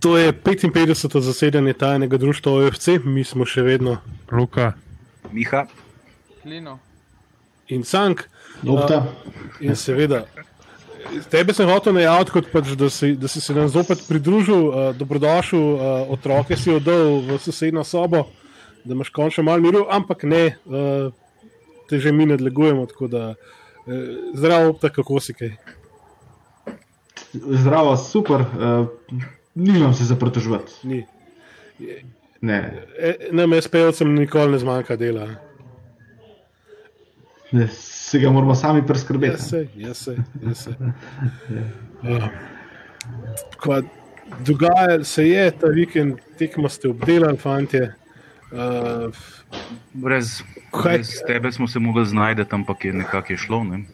To je 55. zasedanje tajnega društva OFC, mi smo še vedno Luka, Miha, Klino. in Sank. Opta. In seveda, tebe sem hotel najaviti, kot pač, da, si, da si se nam zopet pridružil, uh, dobrodošel, uh, otroke si oddal v sosednjo sobo, da imaš končno malo miru, ampak ne, uh, te že mi nadlegujemo. Tako da, uh, zdravo, opta, kako si kaj. Zdravo, super. Uh, nimam se za pritoževati. Ni. Ne, E, nam SP-ovcem nikoli ne zmanjka dela. ne, se ga moramo sami preskrbeti. se, jaz se, jaz se. Uh, kva, dogajalo se je ta vikend, tekmo ste obdelali, fantje. Uh, brez, Kaj- brez tebe smo se mogli znajti, ampak je nekako šlo. Ne?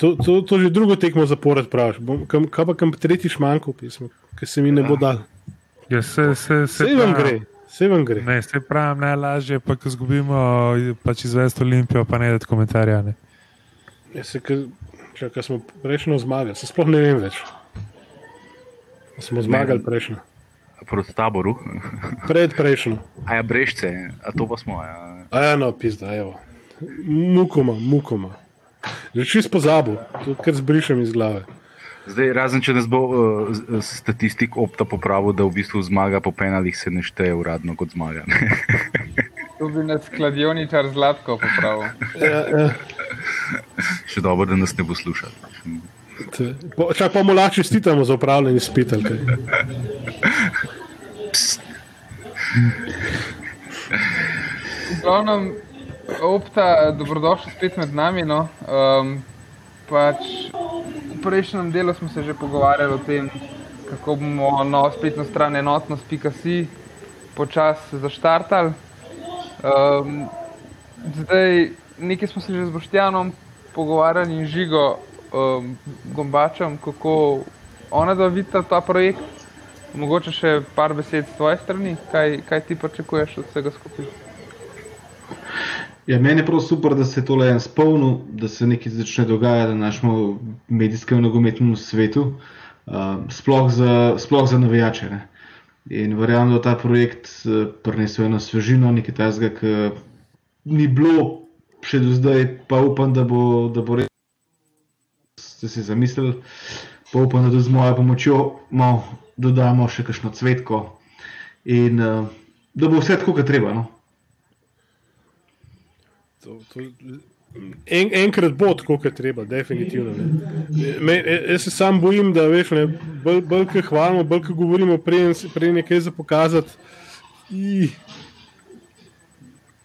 To, to, to že drugo tekmo zapored praviš. Bom- kam- Kaj pa kam tretjič manjko pismo, ker se mi ne bo dal. ja, se, se, se Vse vam gre, vse vam gre. Ne, se pravim, najlažje je pa, ko izgubimo, pač izvesti Olimpijo, pa ne dati komentarja. Ne. Ja, se, ker, smo prejšnjo zmagali, se sploh ne vem več. Smo zmagali prejšnjo. Proti taboru. Pred prejšnjo. A ja, brešce, a to pa smo. Ja. A ja, no, pizda, evo. Mukoma, mukoma. Že čist pozabil, to kar zbrišem iz glave. Zdaj, razen če nas bo uh, statistik opta popravil, da v bistvu zmaga po penalih se ne šteje uradno kot zmaga. Tu bi nas kladioničar zlatko popravil. Ja, ja. Še dobro, da nas ne bo slušal. Po, čak pa mu lahko čestitamo za upravljanje. V glavnem, opta, dobrodošli spet med nami. No. Um, pač v prejšnjem delu smo se že pogovarjali o tem, kako bomo novo spletno stran enotnost.si počasi zaštartali. Um, zdaj, nekaj smo se že z Boštjanom pogovarjali in žigo um, Gombačem, kako ona da vidita ta projekt. Mogoče še par besed z tvoje strani, kaj, kaj ti pričakuješ od vsega skupaj? Ja, meni je prav super, da se je tole en spomnil, da se nekaj začne dogajati na našem medijskem nogometnem svetu, uh, sploh, za, sploh za navijače. Ne. In verjamem, da ta projekt uh, prinesel eno svežino, nekaj tajnega, ki ni bilo še do zdaj, pa upam, da bo, da bo res, ste si zamislili, pa upam, da z mojo pomočjo malo dodamo še kakšno cvetko in uh, da bo vse tako, kot treba. No. To, to, en, enkrat bo tako, kot je treba, definitivno. ne. Me, e- jaz se sam bojim, da veš, ne, bolj, bolj ko hvalimo, bolj ko govorimo, prej nekaj za pokazati. i,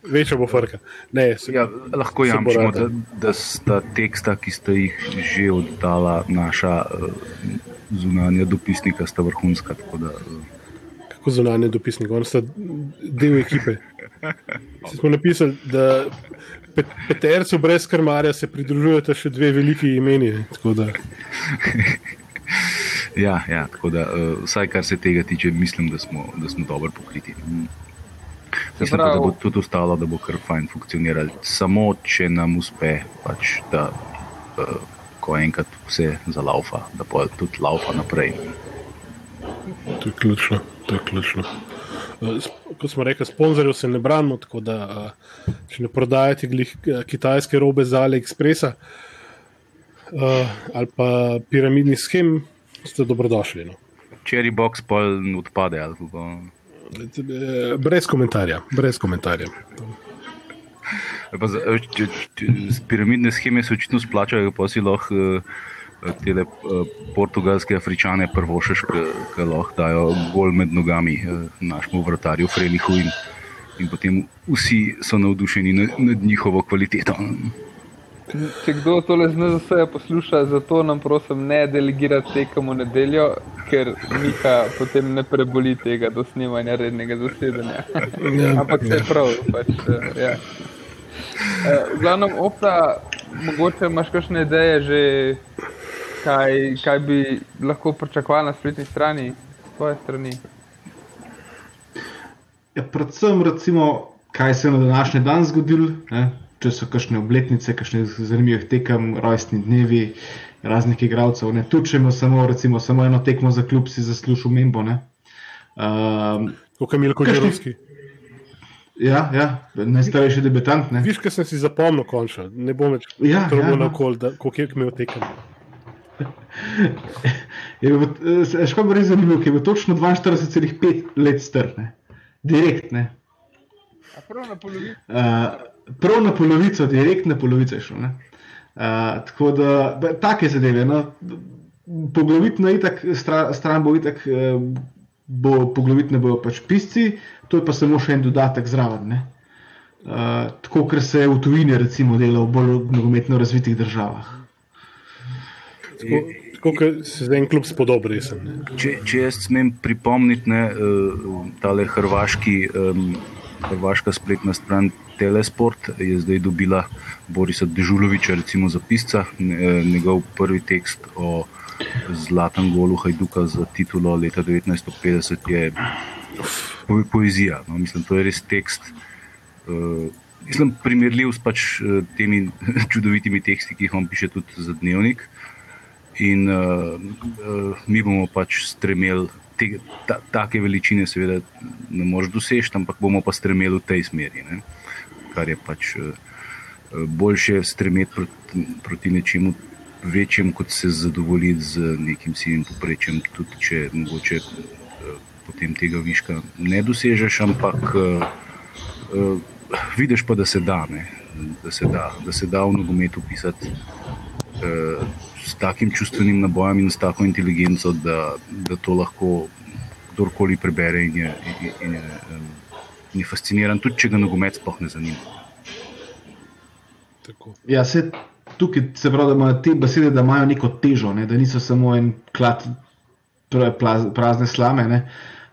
Večja bo frka. Ne, se, Ja, lahko jamčimo, da, da sta teksta, ki sta jih že oddala naša uh, zunanja dopisnika, sta vrhunska. Da, uh, kako zunanje dopisnike, oni sta del ekipe. Smo napisali, da pet, petercu brez krmarja se pridružujete še dve veliki imeni. tako da- ja, ja, tako da uh, vsaj kar se tega tiče, mislim, da smo, da smo dobro pokriti. Mm. Mislim, pa, da bo tudi ostalo, da bo kar fajn funkcioniralo. Samo če nam uspe, pač, da uh, ko enkrat vse zalaufa, da pa tudi laufa naprej. To je ključno. To je ključno. Eh, Kot smo rekli, sponzorjev se ne branimo, tako da eh, če ne prodajate glih, eh, kitajske robe za AliExpressa ali pa piramidni schem, ste dobrodošli. No. Cherry box pa odpade. kako. Eh, Brez komentarja. Brez komentarja. Pa, eh, če, če, z piramidne scheme se očitno splačajo, pa si lahko uh, te uh, portugalske afričane prvošeš, ki lahko dajo gol med nogami uh, našemu vratarju Frelihu in, in potem vsi so navdušeni nad, nad njihovo kvaliteto. Če kdo tole z NZS posluša, zato nam prosim ne delegirati tekem v nedeljo, ker Mika potem ne preboli tega do snemanja rednega zasedanja. Ampak se prav, pač, eh, ja. Eh, V glavnem, opta, mogoče imaš kakšne ideje že, kaj, kaj bi lahko pričakovali na spletni strani, s tvoje strani. Ja, predvsem, recimo, kaj se je na današnji dan zgodilo, ne? če so kakšne obletnice, kakšne zanimive tekem, rojstni dnevi, raznih igralcev. Ne? Tudi če ima samo, recimo, samo eno tekmo za klub, si zasluži umembo. ne. Um, Kot je Milko Kakšni- Žerovski. ja, ja, najstarejši debitant. Ne? Viš, kaj sem si zapomnil, končno. Ne bom več Ja, ja, na ja. okol, koliko je imel tekem. Eh, Škoda je res zanimiv, ker je bil točno 42,5 let star, ne? direkt. Ne? A prav na polovici. Uh, prav na polovico, direkt na polovico je šel. ne. Uh, tako da, da take zadeve. No, poglavitno itak, stra, stran bo itak, eh, bo poglavitne bojo pač pisci, to je pa samo še en dodatek zraven. ne. Uh, tako, ker se v tujini recimo dela v bolj nogometno razvitih državah. Tako kot se za en klub spodob, resen. ne. Če, če jaz smem pripomniti, ne, uh, tale hrvaški, um, hrvaška spletna stran Telesport je zdaj dobila Borisa Dežuloviča, recimo za pisca, eh, njegov prvi tekst o zlatem golu Hajduka za titulo leta 1950 je po, poezija. No, mislim, to je res tekst. Uh, Mislim, primerljiv s pač eh, temi čudovitimi teksti, ki jih on piše tudi za dnevnik. In uh, uh, mi bomo pač stremeli, te, ta, take veličine, seveda, ne moreš doseči, ampak bomo pa stremeli v tej smeri. Ne? Kar je pač uh, boljše stremeti proti, proti nečemu večjemu, kot se zadovoljiti z nekim sivim poprečjem, tudi če mogoče uh, potem tega viška ne dosežeš, ampak uh, uh, vidiš pa, da se da, ne? da se da, da se da v nogometu pisati. Uh, s takim čustvenim nabojem in s tako inteligenco, da, da to lahko kdorkoli prebere in je, in, in je, um, in je fasciniran, tudi če ga nogomet sploh ne zanima. Tako. Ja, se tukaj se pravi, da imajo te besede, da imajo neko težo, ne? da niso samo en klad pra- plaz- prazne slame. Ne?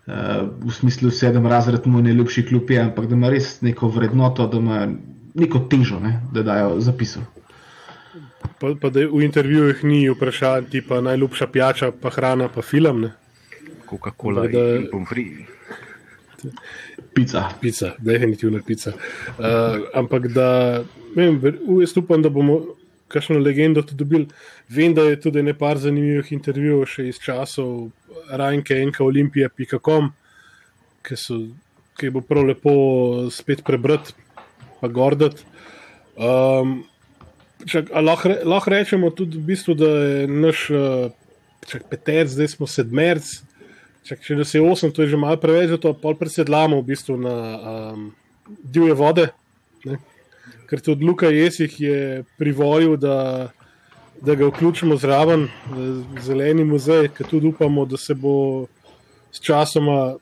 Uh, v smislu sedem razred mu najljubši klub je, ampak da ima res neko vrednoto, da ima neko težo, ne? da dajo zapisov. Pa, pa da v intervjujih ni vprašanj, tipa najljubša pijača, pa hrana, pa film, ne? Coca-Cola Da- in pomfri. Pica. pica, definitivno pica. Uh, ampak da, vem, jaz upam, da bomo kakšno legendo tudi dobili. Vem, da je tudi nekaj zanimivih intervjujev še iz časov Rajnke, enka olimpije.com, ki, so, ki bo prav lepo spet prebrati, pa gordati. Um, čak, lahko, re- lahko rečemo tudi, v bistvu, da je naš uh, čak, peterc, zdaj smo sedmerc. Čak, če nas je osem, to je že malo preveč, zato pol presedlamo v bistvu na um, divje vode. Ne? Ker tudi Luka Jesih je privolil, da, da ga vključimo zraven, zeleni muzej, ker tudi upamo, da se bo s časoma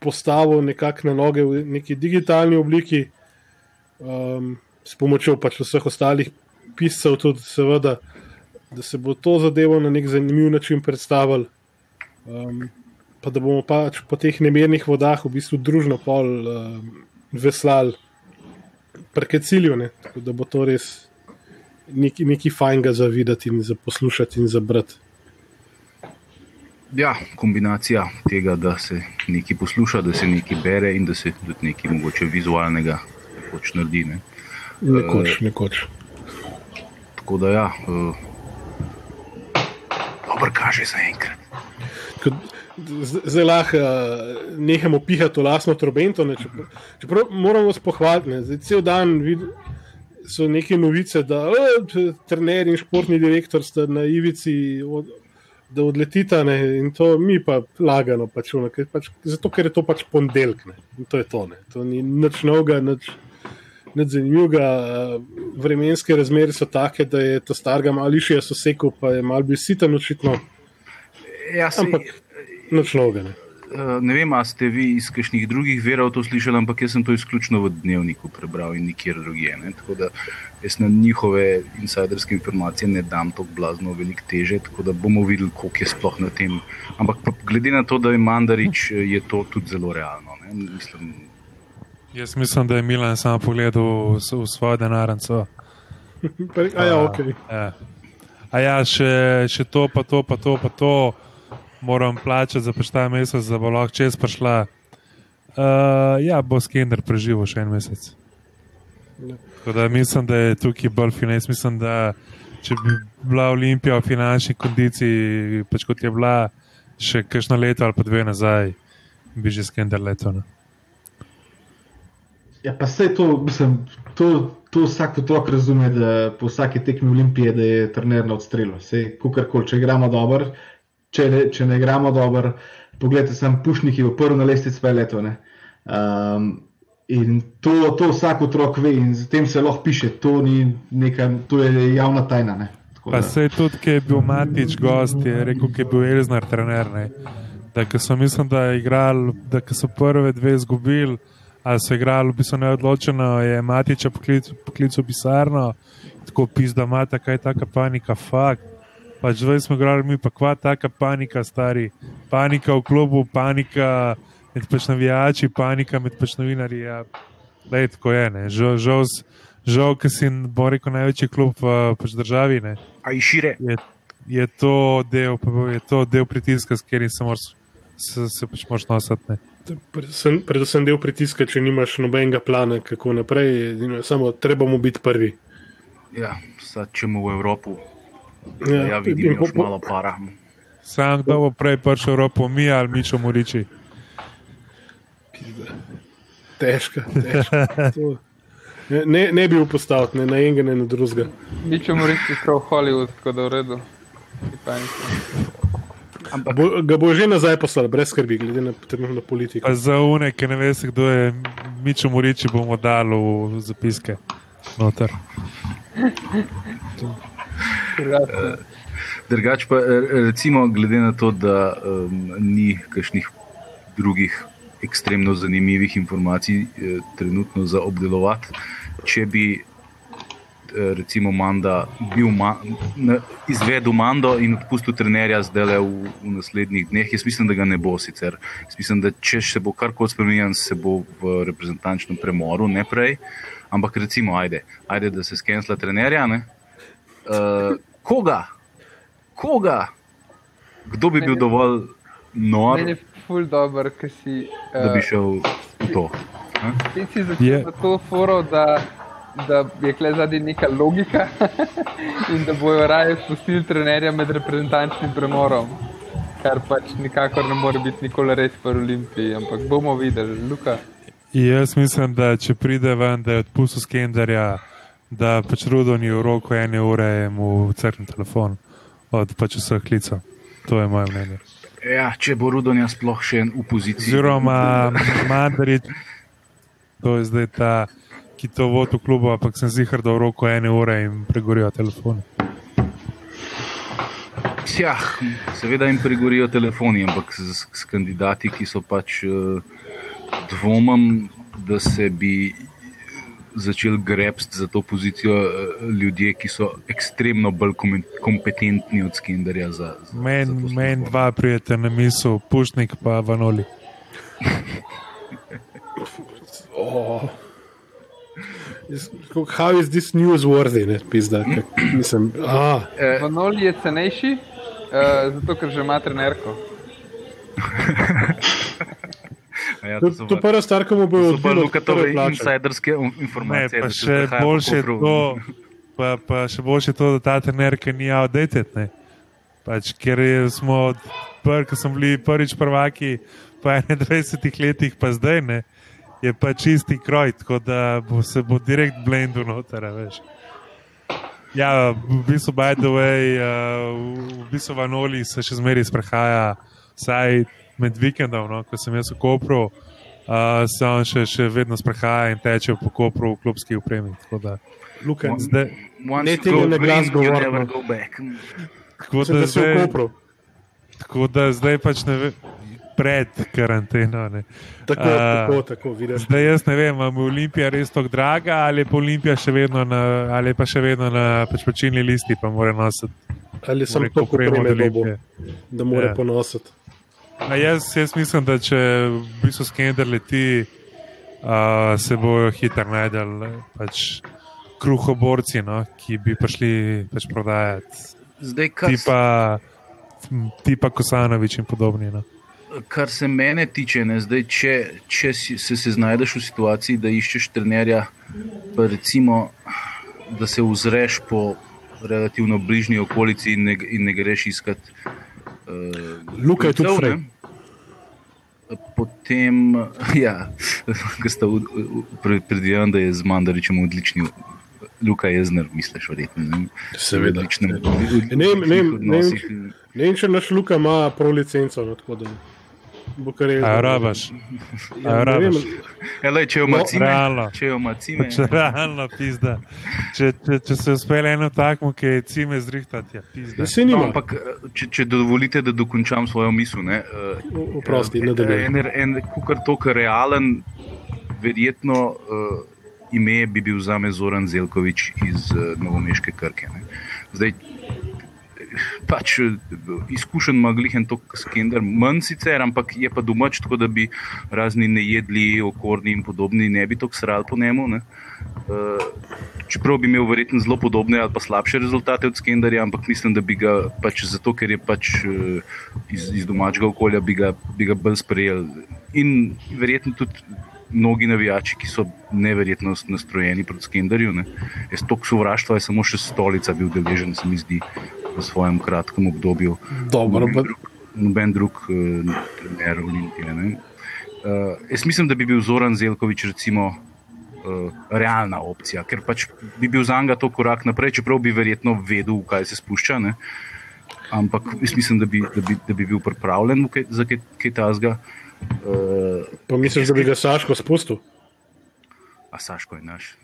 postavil nekako na noge v neki digitalni obliki, um, s pomočjo pač vseh ostalih piscev, tudi seveda, da se bo to zadevo na nek zanimiv način predstavil. Um, pa da bomo pač po teh nemirnih vodah v bistvu družno pol um, veslali preke cilju, ne? tako da bo to res nekaj, nekaj fajnega za videti in za poslušati in za brati. Ja, kombinacija tega, da se nekaj posluša, da se nekaj bere in da se tudi nekaj mogoče vizualnega pač naredi. Ne. Nekoč, nekoč. Tako da ja, uh, dobro kaže za enkrat. Tako, z- Zdaj lahko uh, nehamo pihati v lastno trobento. Ne, čeprav, čeprav moramo se pohvaliti. ne, Zdaj, cel dan vid, so neke novice, da uh, trener in športni direktor sta na ivici, od, da odletita. Ne, in to mi pa lagano. Pač, ono, ker, pač, zato, ker je to pač ponedeljek. ne, to je to. Ne, to ni nič novega. Nič, Nič zanimivega, eh, vremenske razmere so take, da je to starega mališija sosekel, pa je mal bil siten, očitno, Ja, sej, ampak nič novega. Ne. Ne vem, ali ste vi iz kakšnih drugih verov to slišali, ampak jaz sem to izključno v dnevniku prebral in nikjer drugje. Ne? Tako da jaz na njihove insajderske informacije ne dam tako blazno veliko teže, tako da bomo videli, koliko je sploh na tem. Ampak pa glede na to, da je Mandarič, je to tudi zelo realno. Ne? Mislim, Jaz mislim, da je Milan samo pogledal v, v svojo denarnico. A ja, ok. Ja. A ja, še, še to, pa to, pa to, pa to, moram plačati za ta mesec, da bo lahko čez prišla. Uh, ja, bo Skender preživel še en mesec. Ja. Tako da mislim, da je tukaj bolj finance. Mislim, da če bi bila Olimpija v finančni kondiciji, pač kot je bila še kakšno leto ali pa dve nazaj, bi že skender letel. Ne? Ja, pa vse to, mislim, to, to vsak otrok razume, da po vsaki tekmi olimpije, je trener na odstrelu. Sej, kukorkoli, če igramo dobro, če, ne- če ne igramo dobro, pogledajte, sem pušnik je v prvi na lestvici leto. Um, in to, to vsak otrok ve in z tem se lahko piše, to, ni neka, to je javna tajna. Ne. Tako Pa se je tudi, ki je bil Matič gost, je rekel, ki je bil Elznar trener. Ne? Da ko so, mislim, da, igral, da so prve dve izgubili, ali so igrali v bistvu neodločeno, je Matiča poklic, poklical v pisarno, tako pis, da ima taka, taka panika, fakt. Pač zdaj smo igrali mi, pa kva taka panika, stari. Panika v klubu, panika med pač navijači, panika med pač novinarji. Ja. Lej, tako je, ne. žal, žal, žal ker si, bo rekel, največji klub v pač državi. Ne A in šire. je, je, to del, je to del pritiska, s katerim se, moraš- se, se pač moraš nositi. ne. Predvsem, predvsem del pritiska, če nimaš nobenega plana, kako naprej, edino je samo trebamo biti prvi. Ja, sad čemu v Evropo. Ja, Ja, ja vidim, da je malo para. Sam kdo bo prej prišel v Evropo, mi ali Mičo Muriči. Težka, težka. To- Ne, ne, bi upostavil, ne na enega, ne na drugega. Mi ćemo reči, v Hollywood, tako da v redu. Panike. Bo, ga bo že nazaj poslal, brez skrbi, glede na trenutno politiko. Pa za une, ki ne veste, kdo je Mičo Muriči, bomo dali v zapiske. Noter. Krasno. Drugač pa, eh, recimo, glede na to, da um, ni kakšnih drugih ekstremno zanimivih informacij eh, trenutno za obdelovati, če bi eh, recimo Manda bil ma, na, izvedel Mando in odpustil trenerja zdaj le v, v naslednjih dneh, jaz mislim, da ga ne bo sicer. Jaz mislim, da če se bo karkoli spremenil, se bo v reprezentančnem premoru, ne prej. Ampak recimo, ajde, ajde da se skensla trenerja. ne. Uh, koga? Koga? Kdo bi bil dovolj nor, Meni je ful dobro, ker si. da bi Uh, šel v to? a? ti si začel yeah. to foro, da, da je kle zadnji neka logika in da bojo raje spustili trenerja med reprezentančnim premorom. Kar pač nikakor ne more biti nikoli res v Olimpiji, ampak bomo videli, Luka. Jaz mislim, da če pride ven, da je odpustil skenderja, da pač rudo ni v roku ene ure, mu crkne telefon od pač vseh klicev. To je moje mnenje. Ja, če bo Rudonja sploh še en v poziciji. Oziroma, Mandarič, to je zdaj ta, ki to vodi v klubu, ampak sem zihar, da v roku ene ure jim pregorijo telefoni. Ja, seveda jim pregorijo telefoni, ampak s, s kandidati, ki so pač uh, dvomim, da se bi začel grebsti za to pozicijo uh, ljudje, ki so ekstremno bolj kompetentni od Skenderja. Za, za, Meni men dva prijete na misel, Pušnik pa Vanoli. Oh. How is this newsworthy, ne, pizda, kak, mislim, ah, Vanoli je cenejši, uh, zato ker že ima trenerko. Ja, to, to to pa- prva stvar, ki mu bo to so pa plače. insajderske um, Ne, informacije. pa da se še boljše je to, pa, pa še boljše je to, da ta trener, ki ni outdated. Ne? Pač, ker smo, pr, ko smo bili prvič prvaki, po 21 letih, pa zdaj ne, je pa čisti kroj, tako da bo, se bo direkt blendil noter. veš. Ja, v bistvu, by the way, uh, v bistvu Vanoli se še zmeraj sprehaja, vsaj med vikendom, no, ko sem jaz v Kopru, uh, se on še, še vedno sprehaja in teče po Kopru v klubski upremi. Tako da, Luka, zdaj, Ne tega na green, glas you govor, never no. go back. tako da, zdaj, tako da zdaj pač ne vem, pred karanteno. Ne. Tako, A, tako, tako, vidiš. Zdaj jaz ne vem, ali je Olimpija res tako draga, ali je pa Olimpija še vedno na, ali pa še vedno na pač plačilni listi, pa mora nositi. Ali sem to od dobo, Olimpije. da mora Ja. ponositi. A jaz, jaz mislim, da če v bistvu skender leti, uh, se bojo hitro najdel pač kruhoborci, no, ki bi prišli pač prodajati. Zdaj, kar, Tipa, tipa Kosanovič in podobni. No. Kar se mene tiče, ne, zdaj, če, če si, se, se znajdeš v situaciji, da iščeš trenerja, pa recimo, da se ozreš po relativno bližnji okolici in ne, in ne greš iskat. Uh, Luka je tudi frej. ne. Potem, ja, ko sta predvideval, da je z Mandaričem odlični, Luka Jezner, misliš, verjetno. ne? Seveda. Odličnem- Ne, odličnih ne, ne, ne, odnosih. ne vem, če naš Luka ima pro licenco. No, tako da bo kar je. A rabaš? A Ja, ne vem, rabaš? Elej, če jo No, cime, realno. če jo ima cime, Če realno pizda. Če, če, če se uspele eno takmo, ki je cime zrihtati, je pizda. Da se No, nima. ampak, če, če dovolite, da dokončam svojo misel. Ne, uh, Oprosti, nadaljuj. En, en, kukar to, kar realen, verjetno uh, ime bi bil za me Zoran Zelkovič iz uh, Novomeške Krke. Ne. Zdaj, pač eh, izkušen maglih in to skender, manj sicer, ampak je pa domač, tako da bi razni nejedli, okorni in podobni ne bi tako sral po njemu. Ne. Uh, čeprav bi imel verjetno zelo podobne ali pa slabše rezultate od Skenderja, ampak mislim, da bi ga pač zato, ker je pač uh, iz, iz domačega okolja, bi ga, bi ga bolj sprejel. In verjetno tudi mnogi navijači, ki so neverjetno nastrojeni proti Skenderju. Ne. Jaz toliko sovraštva je samo še stolica bil deležen, se mi zdi, v svojem kratkem obdobju. Dobro, Noben drug- Noben drug uh, trener Olimpije. ne. Uh, jaz mislim, da bi bil Zoran Zelkovič recimo uh, realna opcija, ker pač bi bil za njega to korak naprej, čeprav bi verjetno vedel, kaj se spušča. Ne? Ampak jaz mislim, da bi, da bi, da bi bil pripravljen kaj, za kaj, kaj tasga. Uh, Pa misliš, da bi ga Saško spustil? a Saško je naš.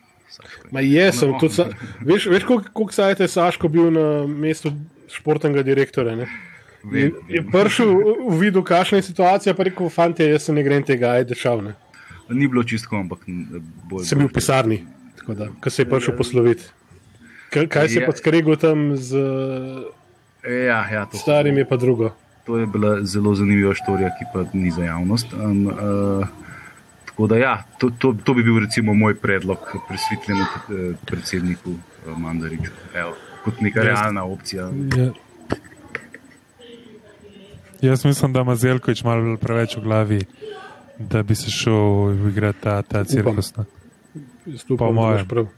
Ma je, sem No. tudi. Sa, veš, veš koliko, koliko sajt je Saško bil na mestu športnega direktorja? Ne? Je, Vem, je vem. prišel v vidu, kakšna je situacija, pa rekel, fanti, jaz se ne grem tega, ajde šal. Ne? Ni bilo čistko, ampak bolj. Sem bil v pisarni, tako da, ko se je prišel posloviti. Kaj, se je pa skregel tam z Ja, ja, to, starim, je pa drugo. to je bila zelo zanimiva štorija, ki pa ni za javnost. Um, uh, tako da, ja, to, to, to bi bil recimo moj predlog presvetljenemu eh, predsedniku eh, Mandariču. Evo, kot neka Jaz- realna opcija. Ja. Jaz mislim, da ima Zelkovič malo preveč v glavi, da bi se šel igrati ta, ta cirkus. Jaz Po mojem.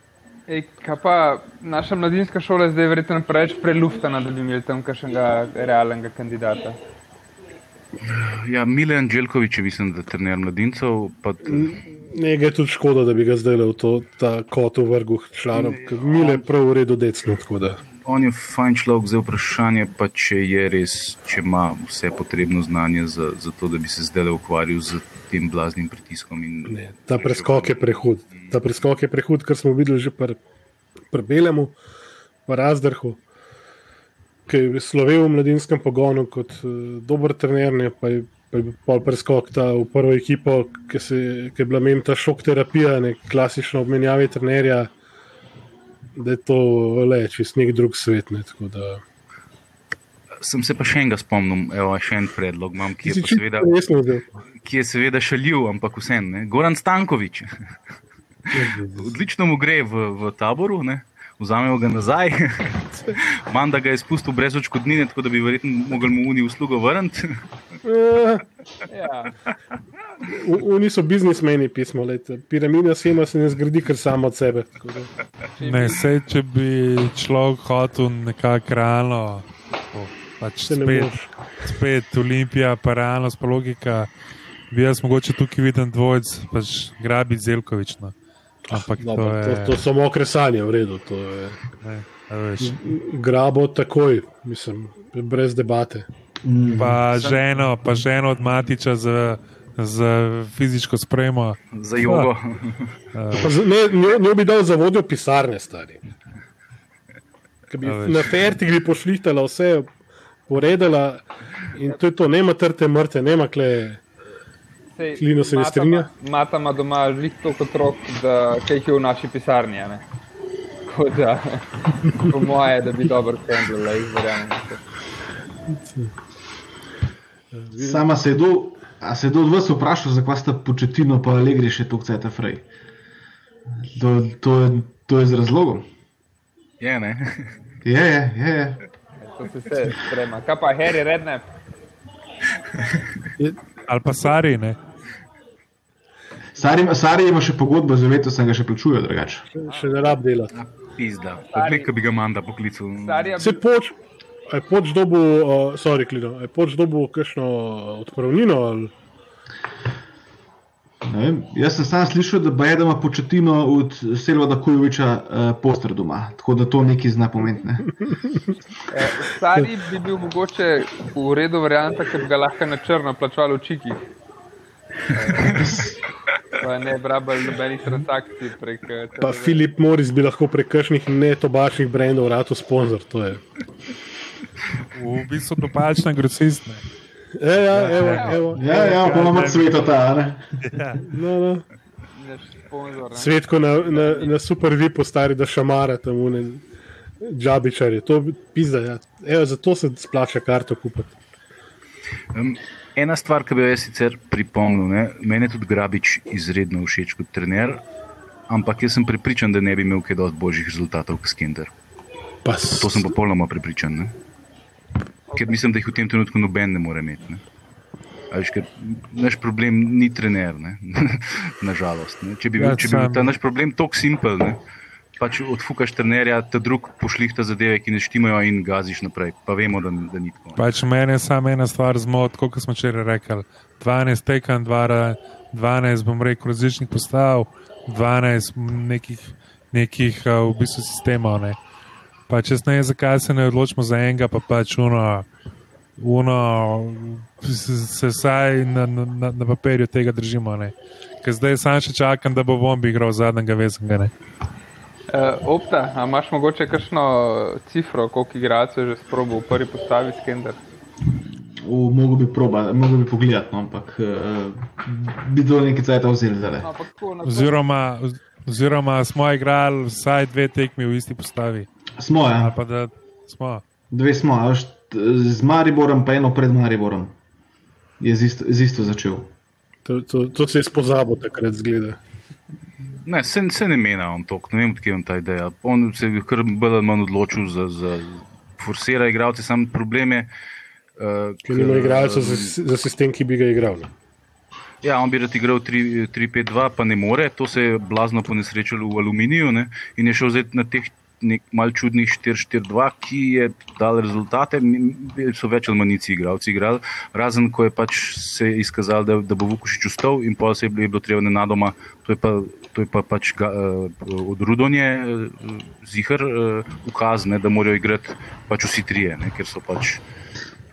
Ej, kaj pa naša mladinska šola je zdaj verjetno preveč preluftana, da bi imeli tam kakšnega realnega kandidata. Ja, Milan Đelkovič je, mislim, da trener mladincev. Pa, Nekaj je tudi škoda, da bi ga zdaj v to, ta kot v vrhu članov, ker Mile je prav v redu decno. tako da. on je fajn človek, zdaj vprašanje pa, če je res, če ima vse potrebno znanje za, za to, da bi se zdaj ukvarjal z tem blaznim pritiskom. In, Ne, ta preskok je prehud. Ta preskok je prehud, kar smo videli že pri pr Belemu, pri Razdrhu, ki je slovel v mladinskem pogonu kot uh, dober trener, ne, pa je, pa je pol preskok ta v prvo ekipo, ki, se, ki je bila mem ta šok terapija, ne klasično obmenjave trenerja, da je to le čist nek drug svet. Ne, da, Sem se pa še enega spomnil, evo, še en predlog imam, ki je, seveda, ki je seveda šaljiv, ampak vseeno. Goran Stankovič. Odlično mu gre v, v taboru, ne? Vzamemo ga nazaj. Manda ga je spustil brez očkodnine, tako da bi verjetno mogli mu uni uslugo vrniti. Eh, Ja, Oni so biznismeni, pismo. Lejte. Piramida schema se ne zgradi kar samo od sebe. da. Ne, sej, če bi človek hotel nekako realno, pač Se ne spet, spet Olimpija, pa realnost, pa logika, bi jaz mogoče tukaj videl dvojc, pač grabi Zelkovič. No. Ampak to je. to, to so mokre sanje, v redu. To je Ne, grabo takoj, mislim, brez debate. Pa ženo, pa ženo od Matiča z, z fizično spremo. Za jogo. Ne, njo, njo bi dal za vodjo pisarne, stari. Bi na fertigli pošlihtala vse, poredala in to je to, nema trte mrte, nema kle. Sej, Klino se ne Mata strinja? Mata ima doma žlik toliko otrok, da kaj jih je v naši pisarni. a ne. Tako da, po moje, da bi dobro handlala, jaz verjamem. v to. Sama se je do, a se je do od vas vprašal, zakaj sta početino pa Allegri še toliko cajta frej. To, to, je, to je z razlogom. Je, ne? Je, je, je. je. To se vse sprema. Kaj pa Harry Rednap? Ali pa Sari, ne. Sari, Sari ima še pogodbo z Veto, sem ga še plačujejo drugače. Še ne rab delati. Pizda. Poglej, ki bi ga manda poklical. Starija Se poč, a je poč dobu, uh, sorry, Klino, a je poč dobu kakšno odpravnino ali Ne vem, Jaz sem sam slišal, da je doma početino od Selvada Kujoviča uh, poster doma, tako da to nekaj zna pomeniti. Ne? Eh, Stari bi bil mogoče v redu varianta, ker bi ga lahko na črno plačali v čikih. Pa ne brabal nobenih transakcij prek eh, Pa TV. Filip Moris bi lahko prek kakšnih netobačnih brendov rado sponzor. To je. V bistvu dopačna grosist. ne. E, ja, evo, evo, Ja, ja, pa imamo sveto ta. Ne? Ja. no, no. Naš sponzor. ne. Svetko na, na, na super vi postari, da šamara tam une džabičarje. To pizda, ja. Evo, zato se splača karto kupiti. Um, ena stvar, ki bi jo jaz sicer pripomnil, ne, meni je tudi Grabič izredno všeč kot trener, ampak jaz sem prepričan, da ne bi imel kaj dosti boljših rezultatov kot Skender. Pa s- To sem popolnoma prepričan. Ne? Ker mislim, da jih v tem trenutku noben ne more imeti. Ne? Veš, naš problem ni trener, ne? nažalost. Če bi bil, Ja, če bi bil ta naš problem tako simpel, ne? Pač odfukaš trenerja, ta drug pošlihta zadeve, ki ne štimajo in gaziš naprej. Pa vemo, da, da ni tako. ne. Pač meni je samo ena stvar zmot, kot smo včeraj rekli. 12 tekem, 12 bom rekel različnih postav, 12 nekih, nekih v bistvu sistemov. Ne. Pač jaz ne vem, zakaj se ne odločimo za enega, pa pač uno, uno se vsaj na, na, na, papirju tega držimo. ne. Zdaj sam še čakam, da bo Vombi igral zadnjega vezanga. Uh, Opta, a imaš mogoče kakšno cifro, koliko igralcev je že sprobil v prvi postavi Skender? V- Mogoče bi proba, mogoče bi pogledati, no, ampak uh, bi to nekaj cajta vzeli zdaj. No, Oziroma, oziroma smo igrali vsaj dve tekmi v isti postavi. Smo, ja, Ali pa da smo. dve smo, z Mariborom, pa eno pred Mariborom. Je z isto, z isto začel. To, to, to se je spozabil takrat zgleda. Ne, se, se ne mena on to, ne vem, odkje je ta ideja. On se je kar bolj manj odločil za, za forsira igralce, sam problem je. Uh, Ker nima igralcev za, za sistem, ki bi ga igral. Ne. Ja, on bi rad igral 3-5-2, pa ne more, to se je blazno ponesrečilo v aluminiju ne? in je šel zdaj na teh nek mal čudnih 4-4-2, ki je dal rezultate, so več ali manj nici igralci igrali, razen ko je pač se izkazalo, da, da bo Vukošič ustal in pa se je bilo, je bilo treba nenadoma, to je pa, to je pa pač ga, uh, od Rudonje uh, zihar uh, ukaz, ne, da morajo igrati pač vsi trije, ne, ker so pač.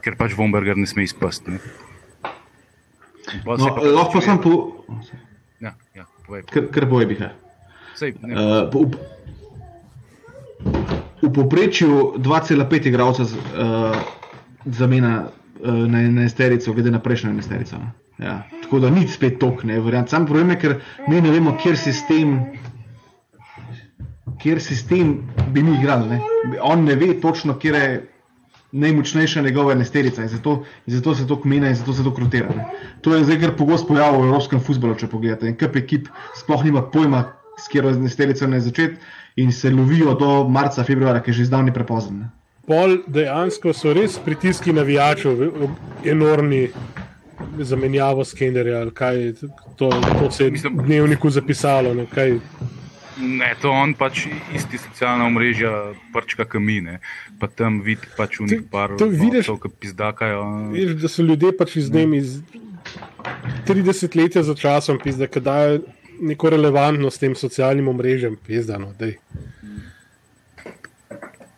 Ker pač Vomberger ne sme izpasti. No, pač lahko sem po, Ja, ja, povej. kar, kar boje bi. Sej, Uh, v, povprečju 2,5 igralca uh, zamena uh, na enesterico, glede na prejšnjo enesterico. ne. Ja. Tako da ni spet tok, ne verjamem. Sam problem je, ker mi ne vemo, kjer sistem. Kjer sistem bi mi igrali. Ne? On ne ve točno, kje je najmočnejša njegova enesterica in zato, in zato se to kmena in zato se to krotira. Ne? To je zdaj kar pogosto pojav v evropskem futbolu, če pogledate. En kup ekip sploh nima pojma, s katero enesterico ne začeti in se lovijo do marca, februarja, ki je že zdavni prepozno. Pol dejansko so res pritiski navijačev enormni zamenjavo skenerja, ali kaj to, to se je Mislim- v dnevniku zapisalo. Ne, kaj, ne, to on pač isti socialna omrežja prčka kamine, pa tam vidi pač v njih par to vidiš- ki pizdakajo. veš, da so ljudje pač iz dnem iz 30 let za časom, pizda, da dajo neko relevantnost tem socialnim omrežjem, pizdano. daj.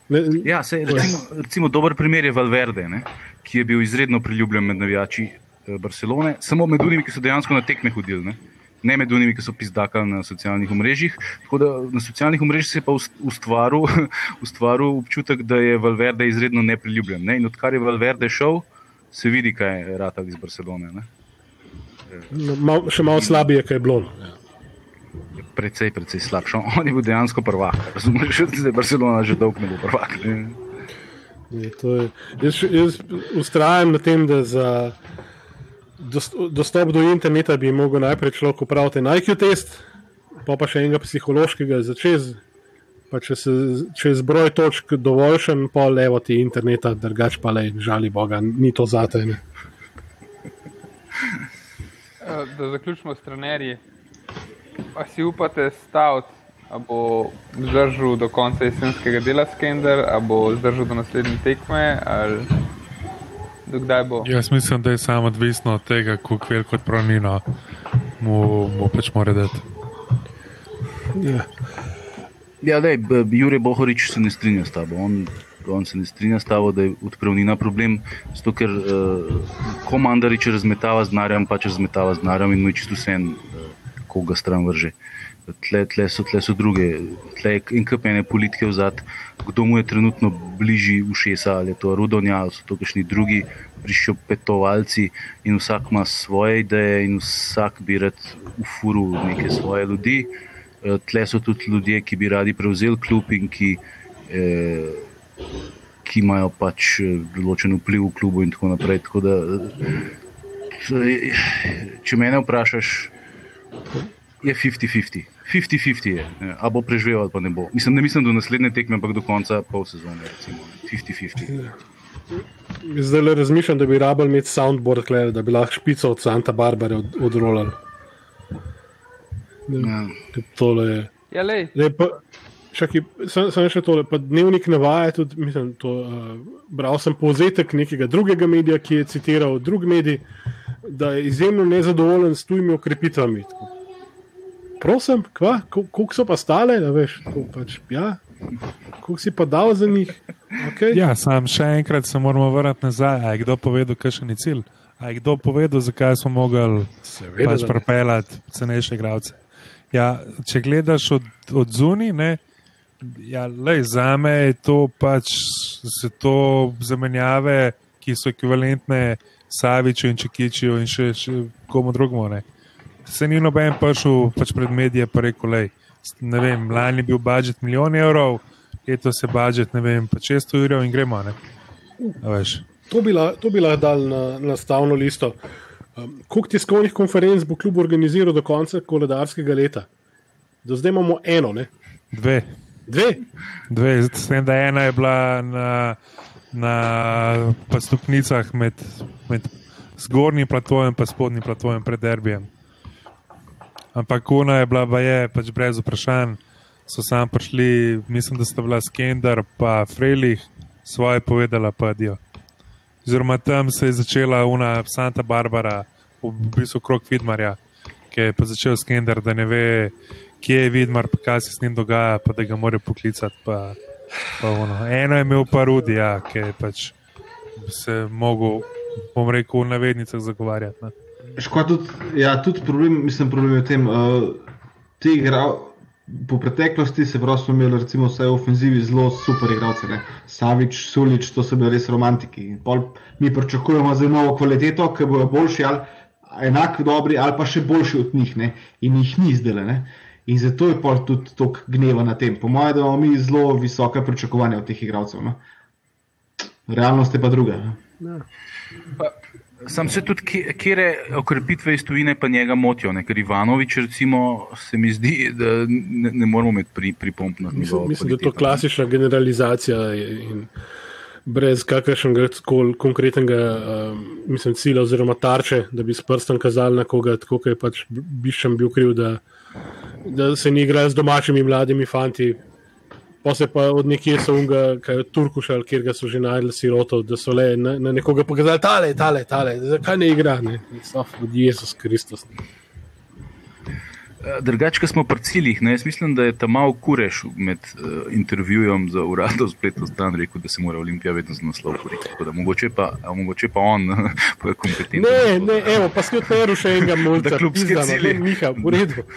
Ne, Ja, sej, recimo, recimo dober primer je Valverde, ne, ki je bil izredno priljubljen med navijači eh, Barcelone, samo med unimi, ki so dejansko na tekme hodili. Ne. Ne med unimi, ki so pizdakali na socialnih omrežjih. Tako da na socialnih omrežjih se je pa ust- ustvaril, ustvaril občutek, da je Valverde izredno nepriljubljen. Ne. In odkar je Valverde šel, se vidi, kaj je ratal iz Barcelone. Ne. no, mal, še malo slabije, kaj je bilo. no, Ja. Precej, precej slabše. On je bil dejansko prvak. Razumeš, da je Barcelona že dolgo ne bo prvak. Ne. Je, to je, jaz, jaz ustrajam na tem, da za dost, dostop do interneta bi mogel najprej človek upraviti en IQ test, pa pa še enega psihološkega začez. Pa če se če je zbroj točk dovoljšen, pa levo ti interneta, drugač pa le, žali Boga, ni to zate. Ne. Eh, Da zaključimo s trenerji. Pa si upate staviti, da bo zdržal do konca jesenskega dela Skender, ali bo zdržal do naslednje tekme, ali do kdaj bo. Jaz mislim, da je samo odvisno od tega, kako veliko pronino. mu, mu pač mora dati. Ja. Ja, dej, b- Jure Bohorič se ne strinja s tabo. On, on se ne strinja s tabo, da je odpravnina problem, zato ker uh, ko Mandarič razmetava z denarjem, pač razmetava z denarjem in mu je čisto vse en, uh, koga stran vrže. Tle, tle, so, tle so druge, tle je en kup ene politike vzad, kdo mu je trenutno bližji ušesa, ali je to Rudonja, ali so to kakšni drugi prišopetovalci in vsak ima svoje ideje in vsak bi rad ufuril neke svoje ljudi. Eh, Tle so tudi ljudje, ki bi radi prevzeli klub in ki, eh, ki imajo pač eh, določen vpliv v klubu in tako naprej. Tako da, eh, če me vprašaš, je 50-50. 50-50 je, eh, a bo preživel ali pa ne bo. Mislim, ne mislim do naslednje tekme, ampak do konca pol sezone. recimo, ne. 50-50. Zdaj le razmišljam, da bi rabili imeti soundboard, kle, da bi lahko špico od Santa Barbare od, odrolali. Ja. Tole je. Ja, lej, Zdaj pa, čakaj, sem, sem še tole. Pa dnevnik navaja tudi, mislim, to, uh, bral sem povzetek nekega drugega medija, ki je citiral drug medij, da je izjemno nezadovoljen s tujimi okrepitvami. Tako. Prosim, kva, Kol- koliko so pa stale, da veš, tako pač, ja, koliko si pa dal za njih. Okay. Ja, sam še enkrat se moramo vrniti nazaj. A je kdo povedal, kakšen je cilj? A je kdo povedal, zakaj smo mogli Seveda, pač propeljati cenejše igralce? Ja, če gledaš od, od zunaj, ja, lej, za me je to pač se to zamenjave, ki so ekvivalentne Saviču in Čekiču in še, še komu drugemu. Ne. Se ni noben prišel pač pred medije pa rekel, lej, ne vem, lani je bil budžet milijon evrov, letos je budžet, ne vem, pa 600 evrov in gremo. To bi, la, to bi lahko dal na, na stavno listo. Um, koliko tiskovnih konferenc bo klub organiziral do konca koledarskega leta? Do zdaj imamo eno, ne? Dve. dve. Dve, s tem, da ena je bila na, na stopnicah med, med zgornjim platojem in spodnjim platojem pred derbijem. Ampak kuna je bila, pa je pač brez vprašanj. So sam prišli, mislim, da sta bila Skender pa Frelih, svoje povedala pa Dio. Oziroma tam se je začela una Santa Barbara, v bistvu krok Vidmarja, ki je pa začel Skender, da ne ve, kje je Vidmar, pa kaj se s njim dogaja, pa da ga mora poklicati. Pa ono. Eno je imel pa Rudi, ja, ki je pač se mogel, bom rekel, v navednicah zagovarjati. Ne. Škoda tudi, ja, tudi problem, mislim, problem je v tem, uh, ti igrajo. Po preteklosti se pravi, smo imeli recimo vse v ofenzivi zelo super igralce, ne. Savič, Sulič, to so bili res romantiki. Pol Mi pričakujemo za novo kvaliteto, ki bojo boljši ali enako dobri ali pa še boljši od njih ne. in jih ni zdaj. Ne. In zato je pol tudi toliko gneva na tem. Po mojem, da imamo mi zelo visoke pričakovanja od teh igralcev. No. Realnost je pa druga. Ne. Sam se tudi, kje- okrepitve iz tujine pa njega motijo, ne? ker Ivanovič, recimo, se mi zdi, da ne, ne moramo imeti pri, pripomp na njegovo Mislim, mislim da je to klasična generalizacija in brez kakršnega koli konkretnega um, mislim, cilja oziroma tarče, da bi s prstom kazali na koga, tako kot je pač Biščem bil kriv, da, da se ni igral z domačimi mladimi fanti. Pa se pa od nekje so unga, kaj je Turkuš ali kjer ga so že najdel sirotov, da so le na, na nekoga pokazali, tale, tale, tale, zakaj ne igra, ne, Sof, Jezus Kristus. Eh, Drugače, ko smo pri ciljih, ne, jaz mislim, da je tam malo kureš med uh, intervjujem za uradno spletno stran rekel, da se mora Olimpija vedno z naslov. Tako da Mogoče pa, mogoče pa on pa je kompetenten. Ne, ne, evo, pa si odperu še enega multa. Da klubske pizda, no, cilje. ne, Miha, v redu.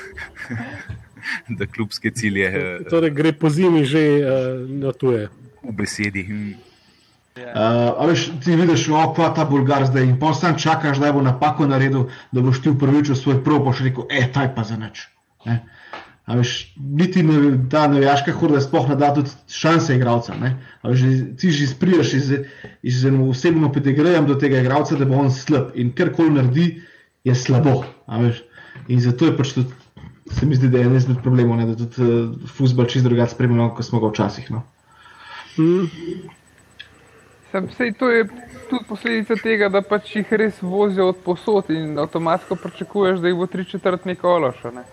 Da klubske cilje eh, Torej gre po zimi že uh, na tuje. v besedi. hm. Uh, a veš, ti vidiš, opa, ta Bulgar zdaj in pol sam čakaš, da bo napako naredil, da boš ti upravičil svoj prav, boš rekel, e, taj pa za nič. Ne? A veš, niti ne, ta navijaška horda sploh ne da tudi šanse igralcem. ne. A veš, ti že spriješ iz, iz enim osebnim pedigrejem do tega igralca, da bo on slab in karkoli naredi, je slabo. a veš. In zato je pač tudi, se mi zdi, da je eden izmed problemov, ne, da tudi uh, futbol čist drugače spremljamo, kot smo ga včasih. No. Sem, sej, to je tudi posledica tega, da pač jih res vozijo od posod in avtomatsko pričakuješ, da jih bo tri četrt neko ološa. Ne?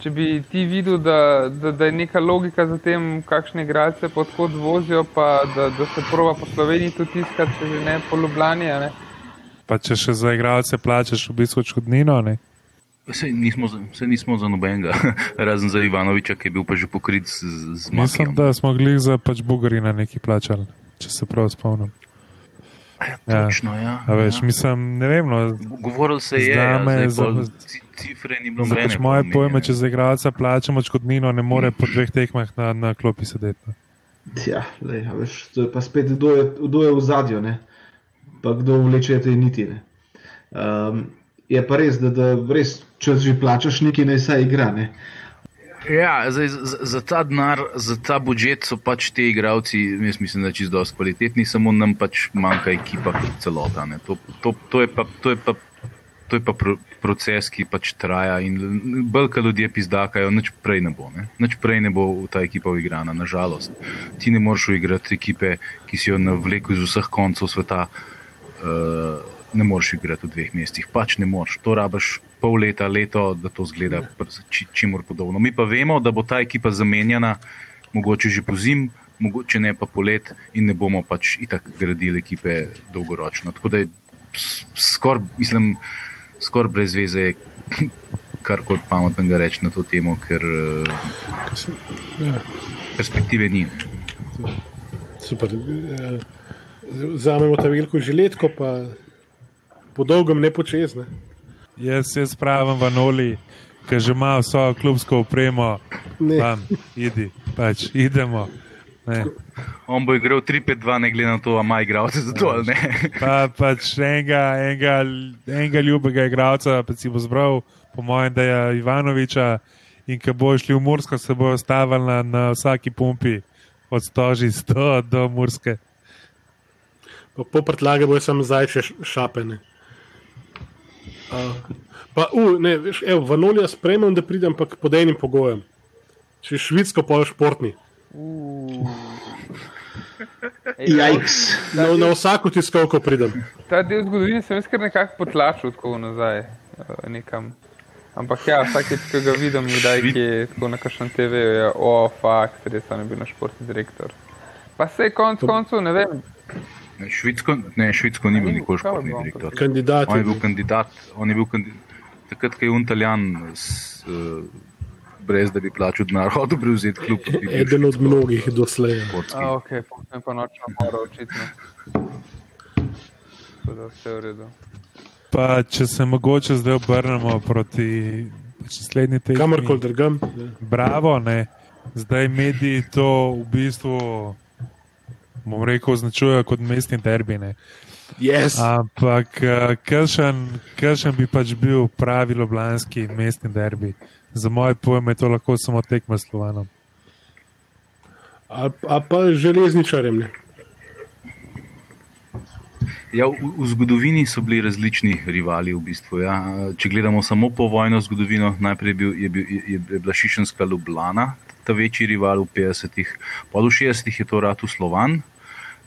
Če bi ti videl, da, da, da je neka logika za tem, kakšne igralce podhod vozijo, pa da, da se prova po Sloveniji tudi tiskati, če že ne po Ljubljani. a Ne? Pa če še za igralce plačeš v bistvu odškodnino, ne? Sej nismo, saj nismo za nobenega, razen za Ivanoviča, ki je bil pa že pokrit z, z Mislim, Makijem. da smo glih za pač Bugarina neki plačali, če se prav spomnim. Ja. Točno, ja. A veš, ja. mislim, ne vem, no, Govoril se je, ja, je zdaj pol za- ci- cifre ni bilo nobene pač moje pojme, omenjene. če za igralca plačamo odškodnino, ne more po dveh tekmah na, na klopi sedeti. Ja, lej, a veš, to je pa spet, kdo je, kdo je v zadju, ne? pa kdo vleče te niti. Ne? Um, je pa res, da, da res, če že plačaš nekaj, naj se igra. Ne? Ja, zdaj, za, za ta denar, za ta budžet so pač ti igravci, jaz mislim, da čisto dosti kvalitetni, samo nam pač manjka ekipa kot celota. ne. To, to, to je pa. To je pa To je pa pro, proces, ki pač traja in bolj, ljudje pizdakajo, nič prej ne bo. Ne? Nič prej ne bo ta ekipa uigrana, nažalost. Ti ne moreš uigrati ekipe, ki si jo navlekel iz vseh koncev sveta, uh, ne moreš igrati v dveh mestih. Pač ne moreš. To rabaš pol leta, leto, da to zgleda či, čimur podobno. Mi pa vemo, da bo ta ekipa zamenjana, mogoče že po zim, mogoče ne pa polet in ne bomo pač itak gradili ekipe dolgoročno. Tako da je skoraj, mislim, skoraj brez veze, kar koli pametnega reči na to temo, ker uh, Ja, perspektive ni. super. Eh, Vzamemo ta veliko žiletko, pa po dolgem ne počez. Jaz se spravim v Noli, ki že ima vso klubsko opremo, Ne. tam, idi, pač idemo. Ne. On bo igral 3-5-2, ne glede na to, ali ima igralce za to ali ne. Pa, pač enega, enega, enega ljubega igralca, pa si bo zbral, po mojem, da je Ivanoviča. In ko bo šli v Mursko, se bo stavili na, na vsaki pumpi, od stoži 100 do Murske. Pa po prtlage bojo samo zajče š- šapene. Uh, pa, uh, ne, veš, evo, v Nolja spremem, da pridem pa pod enim pogojem. Če je švitsko, pa je športni. Jajks. Na, na vsako tiskovko pridem. Ta del zgodovine sem jaz kar nekako potlačil tako nazaj. eh, Nekam. Ampak ja, vsakeč, ko ga vidim, kdaj je tako na kakšnem TV-ju, je o, fakt, res je bil naš športni direktor. Pa se konc koncev, ne vem, Ne, Švedsko, ne, Švedsko ni bil Ni, nikoli športni bo? direktor. Kandidat. On je je bil kandidat, on je bil kandidat. Takrat, ko je Untaljan, s, uh, brez da bi plačal denar, hotel prevzeti klub. bil Eden od mnogih doslej. športski. a ok, potem pa nočno mora očitno. Tako da vse v redu. Pa če se mogoče zdaj obrnemo proti naslednji tekmi. Kamorkoli drgam. ne. Bravo, ne. Zdaj mediji to v bistvu, bom rekel, označujejo kot mestni derbi. Ne. Yes. Ampak kršen bi pač bil pravi ljubljanski mestni derbi. Za moje pojme je to lahko samo tekma s Slovanom. A, a pa železničarjem. Ne. Ja, v, v zgodovini so bili različni rivali. V bistvu, ja. Če gledamo samo po vojno zgodovino, najprej je, bil, je, bil, je, je bila Šišenska Ljubljana, ta večji rival v 50-ih, pa v 60-ih je to ratu Slovan.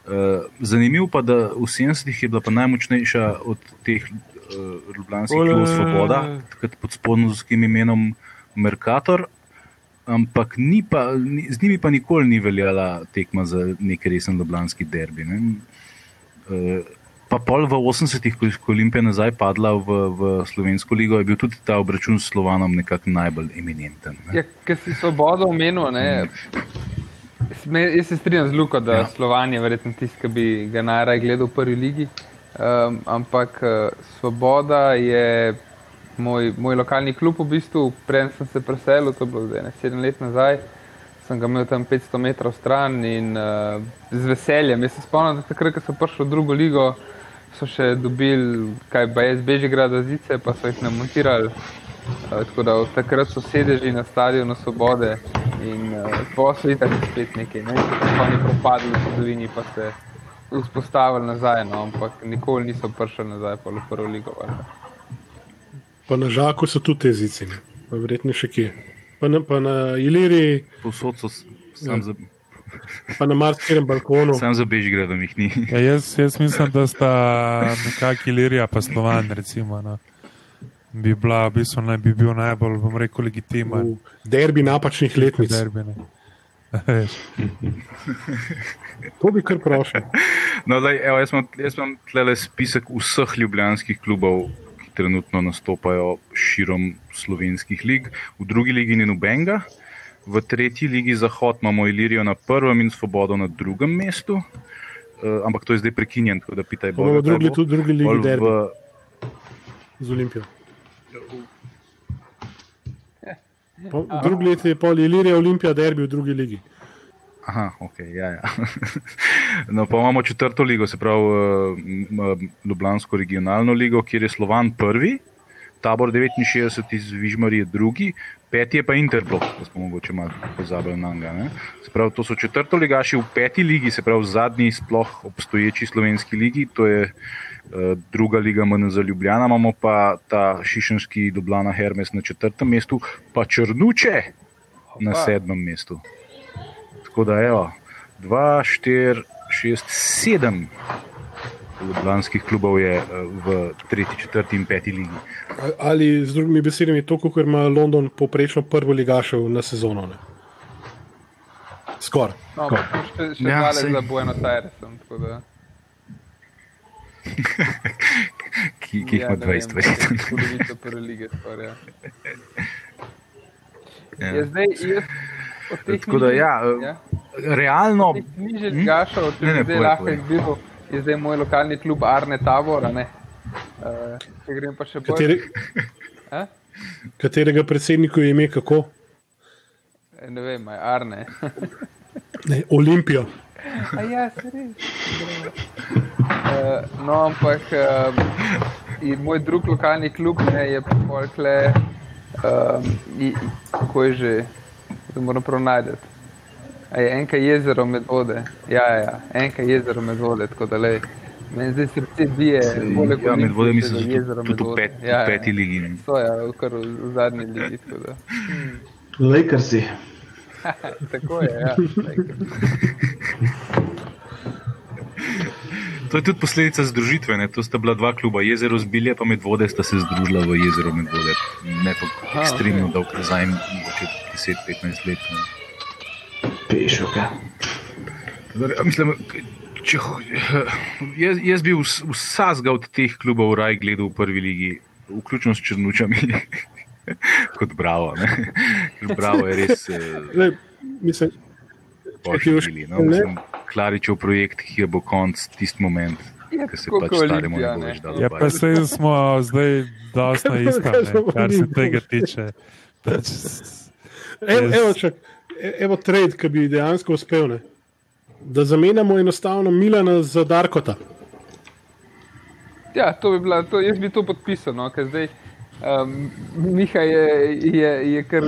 Uh, zanimivo pa, da v 70-ih je bila najmočnejša od teh uh, ljubljanskih klubov Svoboda, takrat pod spodnjim imenom Mercator. Ampak ni pa, ni, z njimi pa nikoli ni veljala tekma za neki resen ljubljanski derbi. Ne? Uh, pa pol v 80-ih, ko je ko je Olimpija nazaj padla v, v Slovensko ligo, je bil tudi ta obračun s Slovanom nekako najbolj eminenten. Ne? Ja, ker si svobodo omenil, ne. Sme, jaz se strinjam z Luko, da Ja. ja. Slovan je verjetno tisti, ki bi ga najraje gledal v prvi ligi. Um, ampak uh, Svoboda je moj, moj lokalni klub v bistvu. Prej sem se preselil, to je bilo zdaj ne, sedem let nazaj. Sem ga imel tam 500 metrov stran in uh, z veseljem. Jaz se spomnim, da takrat, ko so prišli v drugo ligo, so še dobili kaj BS Bežigrada zice, pa so jih namontirali. Tako da od takrat so sedeži na stadionu Svobode in uh, posel je tako spet nekaj, ne oni propadli v zgodovini, pa se vzpostavili nazaj, no, ampak nikoli niso prišli nazaj pa v prvo ligo. valjda. Pa na žaku so tudi te zice, ne. pa verjetno še kje. Pa na, pa na Iliri, Povsod so sam za, pa na marsikaterem balkonu. sam za Bežigradom jih ni. Ja, jaz, jaz mislim, da sta nekako Ilirija pa Slovan, recimo. No. Bi, bila, v bistvu, naj bi bil najbolj, bom rekel, legitimen. V derbi napačnih letnic. Derbi, ne. Veš. To bi kar prošel. No, daj, evo, jaz imam, jaz imam tle spisek vseh ljubljanskih klubov, ki trenutno nastopajo. širom slovenskih lig. V drugi ligi ni nobenega, v tretji ligi Zahod imamo Ilirijo na prvem in Svobodo na drugem mestu. Uh, ampak to je zdaj prekinjen, tako da pitaj Imamo Boga. drugi, drugi ligi derbi v, z Olimpijo. Po- V drugi leti je pol Ilirija Olimpija derbi v drugi ligi. Aha, ok, ja. ja. No, pa imamo četrto ligo, se pravi eh, m, Ljubljansko regionalno ligo, kjer je Slovan prvi, tabor 69 iz Vižmarije drugi, peti je pa Interblok, da smo mogoče malo pozabili na njega. Se pravi, to so četrto ligaši v peti ligi, se pravi zadnji sploh obstoječi slovenski ligi, to je eh, druga liga MNZ Ljubljana, imamo pa ta Šišenski Dublana Hermes na četrtem mestu, pa Črnuče na sedmem mestu. Tako da, evo, 2, 4, 6, 7 ljubljanskih klubov je eh, v tretji, četrti in peti ligi. Ali z drugimi besedami, to, kot ima London poprečno prvo ligašev na sezono. ne? Skoraj. No, smo še, še Ja, sej. za Buenos Airesom. tako da- ki, ki jih Ja, ima ne 20 vem, verjetno. Polovico prve lige skoraj. Ja. Ja. Je zdaj, jaz Tako da, nižjih- ja, eh, ja. Realno, Teh nižjih ligašev, če Ne, ne, bi zdaj lahko izbiral, je zdaj moj lokalni klub Arne Tabor. a ne. Uh, če grem pa še bolj. Kateri, A? katerega predsedniku je ime kako? Eh, Ne vem, Arne. Ne, Olimpijo. A ja, se res. Uh, no, ampak uh, in moj drug lokalni klub ne, je polkle, um, i, kako je že, da moram prav najti. A je enka jezero med vode. Ja, ja, enka jezero med vode, tako da le. Meni zdaj srce bije, poleg ja, med vodami Olimpije, so še za jezero med vode. pet, ja, peti ligi. ne. To je ja, kar v, zadnji ligi. Tako, da. Lakersi. tako je, ja. To je tudi posledica združitve. Ne? To sta bila dva kluba, jezero zbilje, pa medvode sta se združila v jezero medvode. Ne tako ekstremno dolg nazaj, mogoče 10-15 let. Ne? Pešoka. Ja, Mislim, če, jaz, jaz bi vs- vsakega od teh klubov raj gledal v prvi ligi, vključno s Črnučami, kot Bravo. Ne? Ker Bravo je res eh, Le, mislim, bili. No? Mislim, Klaričev projekt, ki je bo konc tisti moment, Je ko se pač kot staremu ne bo več dalo. Ja, pa se smo zdaj ne, smo kar se tega tiče. Pač, evo, evo, čak, e- evo trade, ki bi dejansko uspel. Ne? Da zamenjamo enostavno Milana za Darkota. Ja, to bi bila, to, jaz bi to podpisal, no, ker zdaj um, Miha je, je, je kar,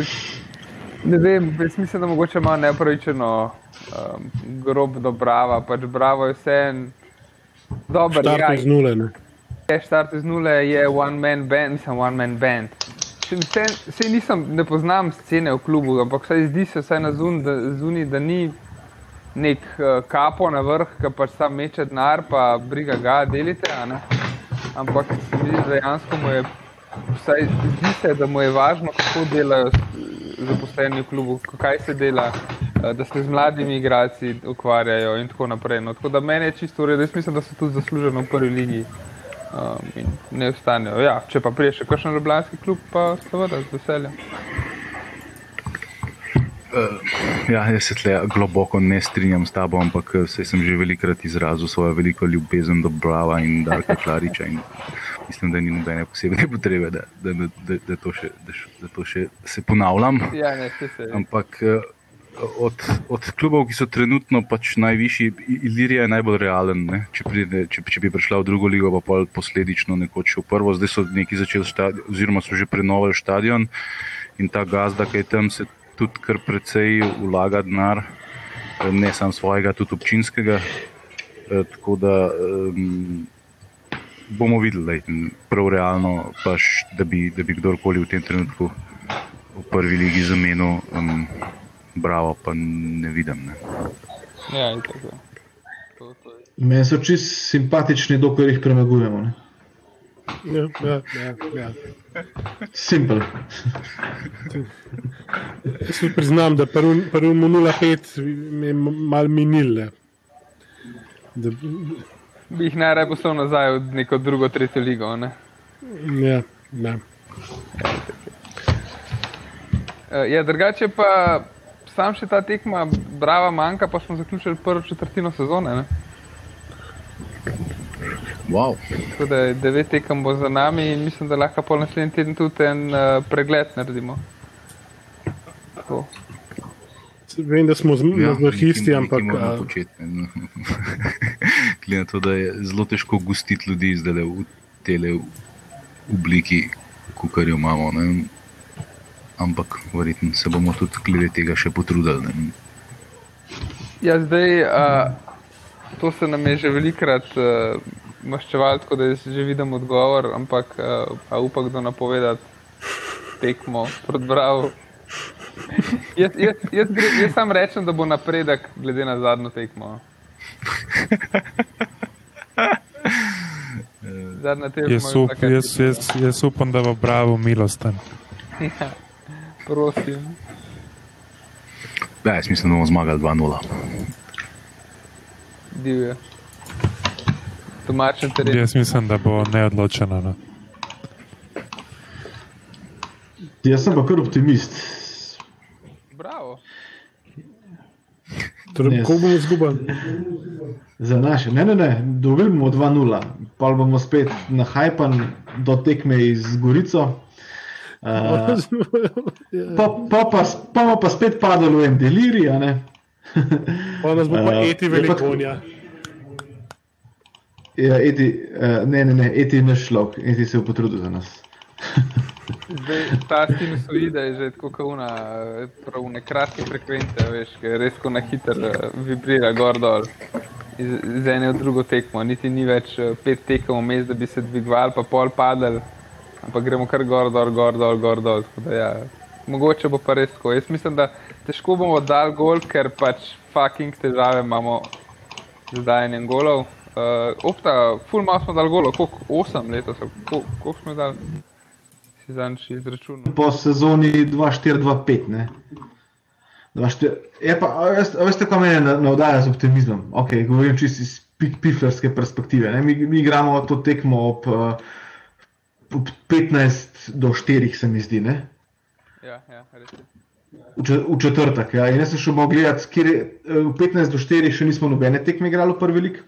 ne vem, jaz mislim, da mogoče ima nepravičeno um, grob do brava, pač bravo je vse en dober, ja, Štart iz nule. Ne? je štart iz nule, je one man band, nisem one man band. Vse, vse nisem, ne poznam scene v klubu, ampak vsaj zdi se vsaj na zun, da, zuni, da ni nek uh, kapo na vrh, ki pač sam meče denar, pa briga ga, delite. Ampak se mi zdi, da dejansko mu je, vsaj zdi se, da mu je važno, kako delajo zaposleni v klubu, kaj se dela, eh, da se z mladimi igralci ukvarjajo in tako naprej. No, tako da meni je čisto v redu, jaz mislim, da so tudi zasluženo v prvi ligi um, in ne ostanejo. Ja, če pa priješ še kakšen ljubljanski klub, pa seveda z veseljem. Ja, jaz se tle globoko ne strinjam s tabo, ampak saj sem že velikrat izrazil svojo veliko ljubezen do Brava in Darka Klariča. In mislim, da ni nobene posebne potrebe, da, da, da, da, to še, da, da to še se ponavljam. Ja, ne, vse se. Ampak eh, od, od klubov, ki so trenutno pač najvišji, Ilirija je najbolj realen. Ne? Če, pride, če, če bi prišla v drugo ligo, pa posledično nekoč v prvo, zdaj so neki začeli stadion, oziroma so že prenovili stadion in ta gazda, ki je tam, se tudi kar precej vlaga denar, eh, ne samo svojega, tudi občinskega. Eh, Tako da um, bomo videli, lej, prav realno, pač, da, bi, da bi kdorkoli v tem trenutku v prvi ligi zamenil, um, bravo, pa ne vidim. Ne. Ja, in tako. To, to je. Meni so čist simpatični, dokler jih premagujemo. Ne? Ja, ja, ja, ja. Simpel. Jaz tudi priznam, da prvi Monula 5 mi je mal minil. ne. Da, Bi jih najraje poslal nazaj v neko drugo, tretjo ligo. Ne? ja, ja. Uh, ja, drugače pa sam še ta tekma, brava manjka, pa smo zaključili prvo četrtino sezone. Ne? Wow. Tako da je devet tekem bo za nami in mislim, da lahko pol naslednji teden tudi en uh, pregled naredimo. Tako. Vem, da smo z Ja, mazohisti, nekaj- ampak a. Glede na to, da je zelo težko gostiti ljudi zdaj v tele obliki, kot jo imamo. Ne. Ampak verjetno se bomo tudi glede tega še potrudili. Ne. Ja, zdaj, uh, to se nam je že velikrat uh, maščevalo, tako da jaz že vidim odgovor, ampak uh, a upam, kdo napovedati tekmo proti Bravo. jaz, jaz, jaz, gre, jaz sam rečem, da bo napredek glede na zadnjo tekmo. Jaz, je up, jaz, jaz, jaz upam, da bo bravo milosten. Ja, prosim. Ja, jaz mislim, da bomo zmagali 2-0. Divje. Domačen teren. Jaz mislim, da bo neodločeno. No. Jaz sem pa kar optimist. Bravo. Torej, Ne. kako bomo izgubili? Za naše. Ne, ne, ne, dobili bomo 2-0, pa bomo spet nahajpan do tekme iz Gorico. Uh, pa, pa, pa, pa bomo pa spet padali v en delirij. Pa nas bo pa Eh, eti je pa- velikonja. Ja, eti, uh, ne, ne, ne, eti je naš šlok, eti se je potrudil za nas. Zdaj, ta sinusoida je že tako kauna, prav ne kratke frekvence, veš, res tako na hiter eh, vibrira gor dol. Iz, iz ene v drugo tekmo, niti ni več eh, pet tekem vmes, da bi se dvigovali, pa pol padali, ampak gremo kar gor dol, gor dol, gor dol. Da, ja, mogoče bo pa res tako. Jaz mislim, da težko bomo dal gol, ker pač fucking težave imamo z dajanjem golov. Uh, opta, full malo smo dal golov, koliko? 8 letos, koliko, smo dali? Si zadnjič izračunal. Po sezoni 2-4-2-5. ne. 2-4 Je pa, a veste, a veste, kaj me na- navdaja z optimizmom? Okay, govorim čisto iz pi- piflarske perspektive. Ne? Mi, mi igramo to tekmo ob, eh, ob 15 do 4, se mi zdi. Ne? Ja, ja, res je. V če- v četrtek. Ja. In jaz sem še mogel gledati, kjer je eh, v 15 do 4 še nismo nobene tekme igrali v prvi lig,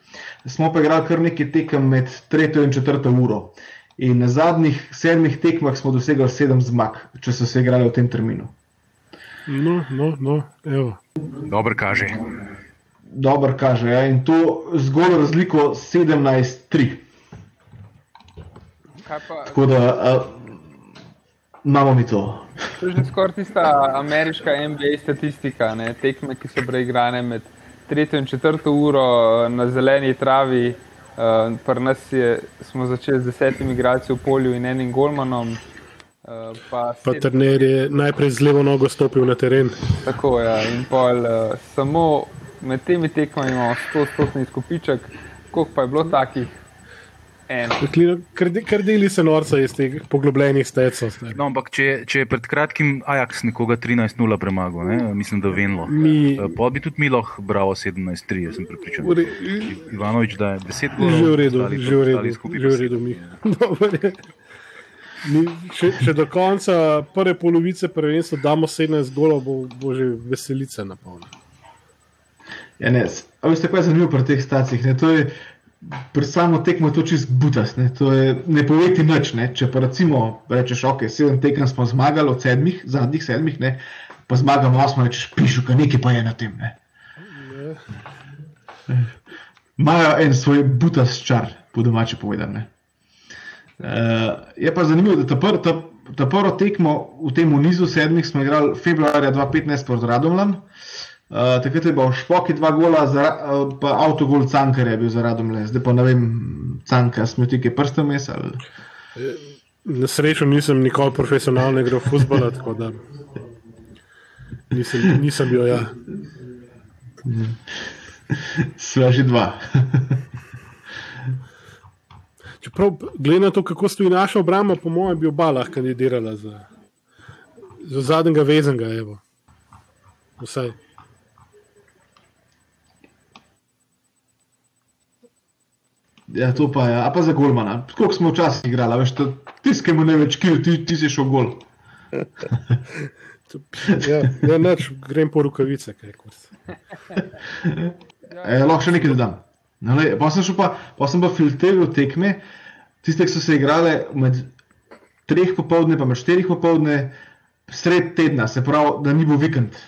smo pa igrali kar nekaj tekem med 3 in 4 uro. In na zadnjih sedmih tekmah smo dosegli 7 zmag, če so se igrali v tem terminu. No, no, no, evo. Dobro kaže. Dobro kaže. Ja. In to zgolj razliko 17-3. Kaj pa, Tako da uh, imamo mi to. to je že skoraj tista ameriška NBA statistika, ne? tekme, ki so bile igrane med 3 in 4 uro na zeleni travi. Uh, Pri nas je, smo začeli z desetimi igralci v polju in enim golmanom. Uh, pa Pa trener je najprej z levo nogo stopil na teren. Tako je. Ja. In pol, uh, samo med temi tekmami imamo 100-stotni izkupiček, koliko pa je bilo takih? Kar, de- kar deli se norca iz teh poglobljenih stecov. No, ampak če, če je pred kratkim Ajax nekoga 13-0 premagal, ne? mislim, da venlo. Mi- Pa bi tudi mi lahko bravo 17-3, jaz sem pripričan. Re- Ivanovič, da je 10 Že golov. v redu, ostali pa- že v redu, že v redu mi. Dober je. Mi, če, če do konca prve polovice prvenstva damo 17 golov, bo, bo že veselica na polno. Ja, ne, s- a veste, kaj je zanimivo pri teh stacih? Ne? To je pri samo tekmo je to čist butas. Ne, To je, ne pove ti nič. Ne? Če pa recimo rečeš, ok, sedem tekem smo zmagali od sedmih, zadnjih sedmih, ne? pa zmagamo osmo, rečeš, pišu, kaj nekaj pa je na tem. Ne? Imajo en svoj butas čar, po domače povedano. Uh, je pa zanimivo, da ta, pr, ta, ta prvo tekmo v tem nizu sedmih smo igrali februarja 2015 proti Radomljam. Uh, takrat je bil Špoki dva gola, za, uh, pa avtogol Cankar je bil za Radomlje. Zdaj pa ne vem, Cankar smo ti kaj prstom mes ali. Na srečo nisem nikoli profesionalno igral futbola, tako da nisem, nisem bil ja. Sva že dva. Čeprav, glede na to, kako stoji naša obramba, po mojem, bi oba lahko kandidirala za, za zadnjega vezenega. Evo. Vsaj. Ja, to pa je, a pa za golmana. Koliko smo včasih igrali, veš, tiskemo ne več kil, ti, ti si šel gol. Ja, ja neč, grem po rukavice. E, lahko še nekaj dodam. No, lej, pa sem, pa, pa sem pa filtriral tekme, tiste, ki so se igrale med treh popovdne, pa med štirih popovdne, sred tedna, se pravi, da ni bil vikend,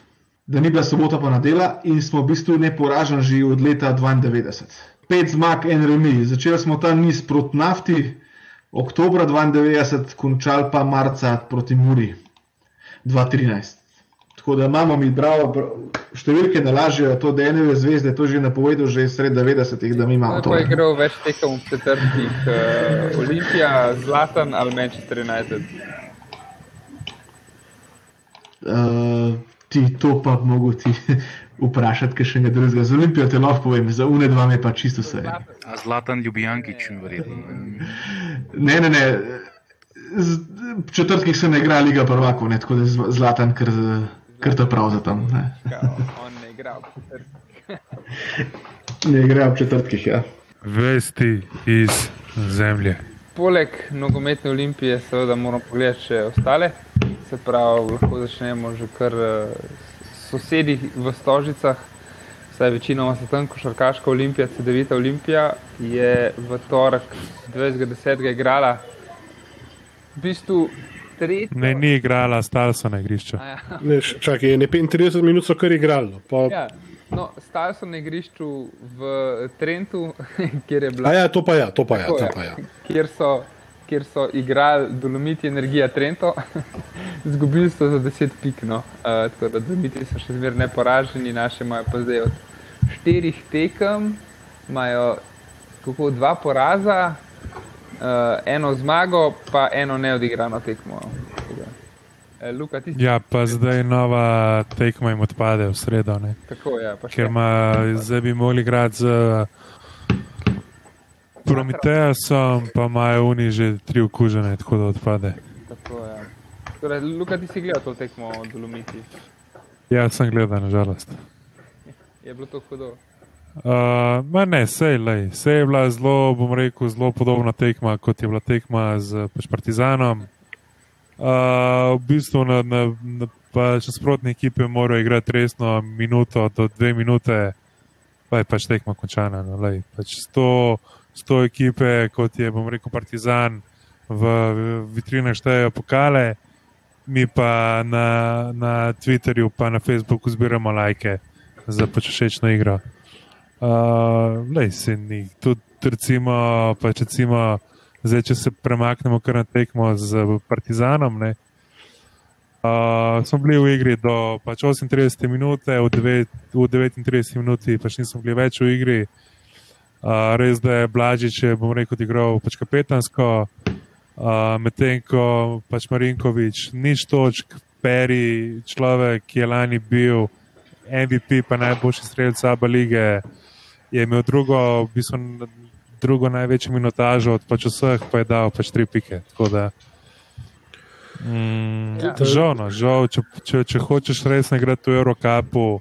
da ni bila sobota pa nedela in smo v bistvu neporaženi že od leta 92. Pet zmag, en remi. Začeli smo ta niz proti nafti, oktober 92, končali pa marca proti Muri 2013. Tako da imamo mi bravo, številke ne lažejo, to DNV zvezde, to že napovedal že sred 90-ih, da mi imamo to. Tako je igral več tekem v četrtih, uh, Olimpija, Zlatan ali Manchester United. Uh, ti to pa mogo ti vprašati, kaj še nekaj drugega. Za Olimpijo te lahko povem, za UNE dva me pa čisto vse. A Zlatan Ljubijankič, verjetno. Ne, ne, ne. Z, v četrtkih se ne igra Liga prvakov, ne, tako da je Zlatan kar, kar to prav za tam. Ne, on ne igra v četrtih. ne igra v četrtkih, ja. Vesti iz zemlje. Poleg nogometne olimpije, seveda moramo pogledati še ostale. Se pravi, lahko začnemo že kar eh, s sosedi v Stožicah. Vsaj večinoma so tam košarkaška olimpija, CD9 olimpija je v torek 20.10. igrala. V bistvu tretjo. Ne, ni igrala, stala so na igrišču. A Ja. Ne, čakaj, ne 35 minut so kar igrali. no. Pa, Ja. No, stali so na igrišču v Trentu, kjer je bila a ja, to pa ja, to pa ja, Tako to je. pa ja. kjer so, kjer so igrali Dolomiti Energija Trento, izgubili so za 10 pik. No. Uh, tako da Dolomiti so še zmeraj neporaženi, naši imajo pa zdaj od štirih tekem, imajo kako dva poraza, uh, eno zmago, pa eno neodigrano tekmo. Eh, Luka, ti si Ja, pa zdaj nova tekma jim odpade v sredo, ne? tako, ja, pa ker ima, zdaj bi mogli igrati z Prometejem, pa imajo oni že tri okužene, tako da odpade. Tako, ja. Torej, Luka, ti si gledal to tekmo od Dolomiti. Ja, sem gledal, nažalost. Je bilo to hudo. Uh, ne, sej, lej, sej je bila zelo, bom rekel, zelo podobna tekma, kot je bila tekma z pač Partizanom. Uh, v bistvu na, na, na pač nasprotne ekipe morajo igrati resno minuto do dve minute, pa je pač tekma končana. No, lej, pač sto, sto ekipe, kot je, bom rekel, Partizan, v, v vitrinah štejejo pokale, mi pa na, na Twitterju, pa na Facebooku zbiramo lajke za pač všečno igro. Uh, lej, se ni. Tudi, recimo, pač recimo, zdaj, če se premaknemo kar na tekmo z Partizanom, ne, uh, smo bili v igri do pač 38 minut, v, devet- v 39 minuti pač nismo bili več v igri. Uh, res da je Blažič, bom rekel, igral pač kapetansko, uh, medtem ko pač Marinkovič, nič točk, Peri, človek, ki je lani bil MVP, pa najboljši strelec Abu lige, je imel drugo, v bistvu, drugo največjo minutažo od pač vseh, pa je dal pač tri pike. Tako da, mm, Ja. žal, no, žal če, če, če hočeš res igrati v Eurocapu,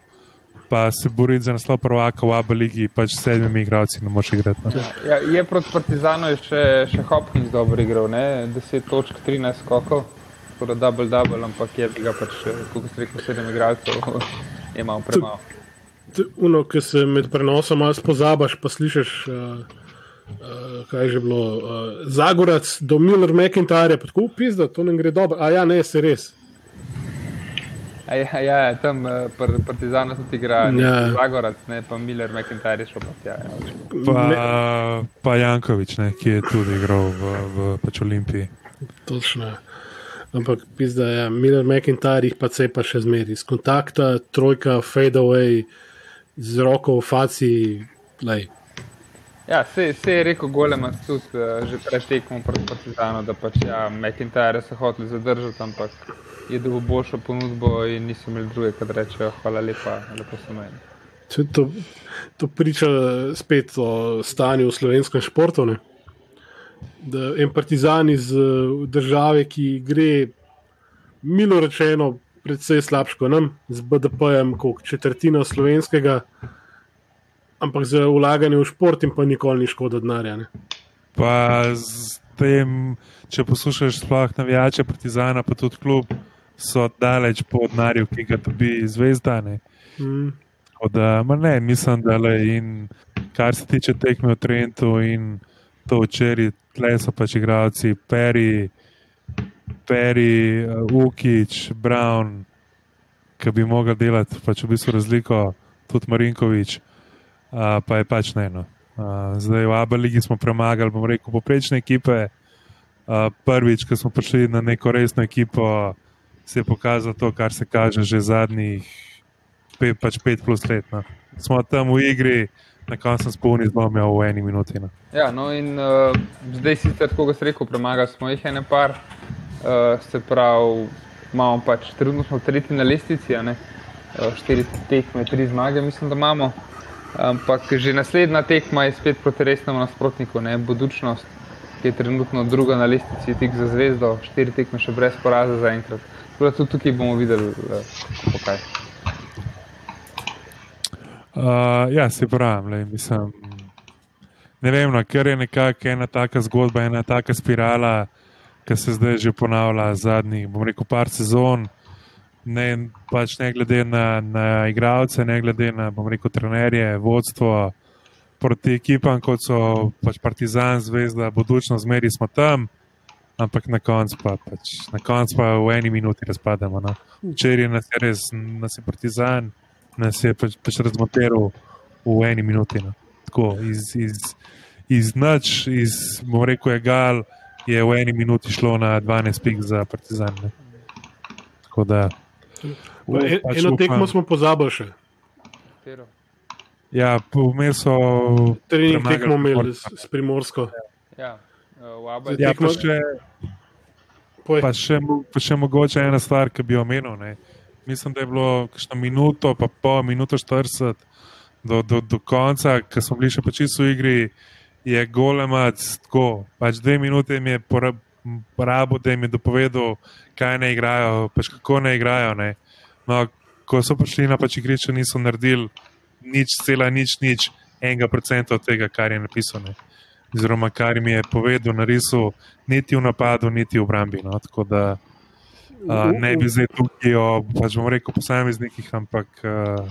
pa se boriti za naslov prvaka v Abu ligi, pač s sedmimi igralci ne moreš igrati. No. Ja, je proti Partizanu je še, še Hopkins dobro igral, ne? 10 točk, 13 skokov, tako da double double, ampak je ga pač, kot ste rekel, 7 igralcev, je malo premalo. Uno, ki se med prenosom malo pozabaš, pa slišiš, uh, uh, kaj je že bilo. Uh, Zagorac do Miller McIntyre, pa tako upizda, to ne gre dobro. A ja, ne, se res. A Ja, ja, tam uh, pr, Partizanu tudi igra, Ja. ja. Zagorac, ne pa Miller, McIntyre šel pa tja. Ja. Pa, Ne, pa Jankovič, ne, ki je tudi igral v, v pač Olimpiji. točno. Ampak pizda ja, Miller McIntyre jih pa cepa še zmeri. Z kontakta, trojka, fade away, z roko v faci, lej. Ja, se, se je rekel Golema tudi uh, že pred tekmo proti Partizanu, da pač ja, McIntyre so hoteli zadržati, ampak je dobil boljšo ponudbo in niso imeli druge, kad rečejo, hvala lepa, lepo se meni. To, to, to priča spet o stanju v slovenskem športu. Ne? Da en partizan iz države, ki gre, milo rečeno, predvsej slabško nam, z BDP-jem, kot četrtina slovenskega, ampak za ulaganje v šport in pa nikoli ni škoda denarja. ne. Pa z tem, če poslušaš sploh navijače Partizana, pa tudi klub, so daleč po denarju, ki ga dobi zvezda. Ne. Mm. Da, ne, mislim, da le in kar se tiče tekme v Trentu in to včeraj, tle so pač igravci Peri, Peri, uh, Ukič, Brown, ki bi mogli delati pač v bistvu razliko, tudi Marinkovič, uh, pa je pač ne. No. Uh, zdaj v Abu Leiji smo premagali, bom rekel, poprečne ekipe. Uh, prvič, ko smo prišli na neko resno ekipo, se je pokazalo to, kar se kaže že zadnjih pet, pač pet plus let. No. Smo tam v igri, na koncu sem spolni zlomil v eni minuti. No. Ja, no in uh, zdaj sicer, tako kot sem rekel, premagali smo jih ene par, uh, se pravi, imamo pač trenutno smo tretji na lestvici, a ne? uh, štiri tekme, tri zmage, mislim, da imamo. Ampak že naslednja tekma je spet proti resnemu nasprotniku, ne Budučnost, ki je trenutno druga na lestvici, tik za zvezdo, štiri tekme še brez poraza zaenkrat. Da tudi tukaj bomo videli, uh, kako kaj. Uh, ja, se pravim, lej, mislim. Ne vem, no, ker je nekako ena taka zgodba, ena taka spirala, ki se zdaj že ponavlja zadnjih, bom rekel, par sezon. Ne, pač ne glede na, na igralce, ne glede na, bom rekel, trenerje, vodstvo proti ekipam, kot so pač Partizan, Zvezda, Budučnost, zmeri smo tam, ampak na koncu pa, pač, na koncu pa v eni minuti razpademo. No. Včeraj nas je res, nas je Partizan, nas je pač, pač razmoteril v eni minuti. No. Tako, iz, iz, iz noč, iz, bom rekel, egal, je v eni minuti šlo na 12 pik za Partizan. Ne. Tako da. Pa en- pač Eno upam- tekmo smo pozabili še. Katero? Ja, vmes so. Trening tekmo imeli s, s Primorsko. Ja, uh, v Abel. Ja, pa še, pa, še, pa še mogoče ena stvar, ki bi omenil. Ne. Mislim, da je bilo kakšno minuto, pa pol, minuto 40 do, do, do konca, ko smo bili še pač čisto v igri, je golemac tako. Pač dve minute mi je porab- porabil, da jim je dopovedal, kaj ne igrajo, pač kako ne igrajo. Ne. No, ko so prišli na pač igrišče, niso naredili nič, cela nič, nič, enega procenta od tega, kar je napisano. Oziroma, kar mi je povedal, narisal, niti v napadu, niti v obrambi. No. Tako da uh, ne bi zdaj tukaj o, pač bom rekel, posameznikih, ampak uh,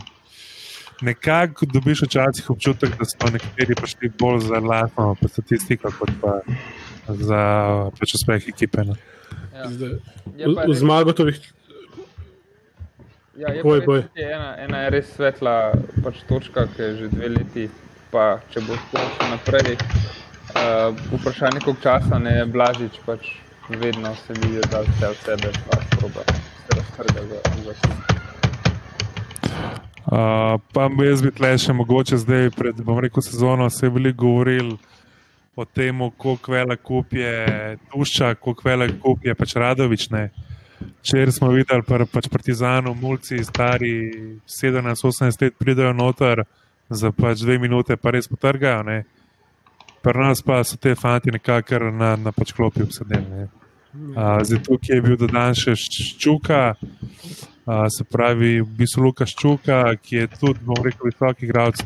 nekako dobiš včasih občutek, da so nekateri prišli bolj za lastno pa statistiko, kot pa za pač uspeh ekipe. No. Ja. zdaj, v, v res- zmagotovih Ja, je Boj, boj. ena, ena je res svetla pač točka, ki je že dve leti, pa če bo tako še naprej. Uh, vprašanje, koliko časa ne je Blažič, pač vedno se vidi, da vse od sebe pa proba se raztrga za, za tim. Uh, pa bi jaz bi tle še mogoče zdaj, pred bom rekel, sezono, se je veliko govoril o tem, koliko velik kup je Tušča, koliko velik kup je pač Radovič. Ne. Včeraj smo videli pa, pač Partizanu, mulci, stari 17-18 let, pridejo noter za pač dve minute, pa res potrgajo. Ne. Pri nas pa so te fanti nekako na, na pač klopi obsedeni. Uh, zdaj tukaj je bil dodan še Ščuka, uh, se pravi, v bistvu Lukaš Čuka, ki je tudi, bom rekel, visok igralec.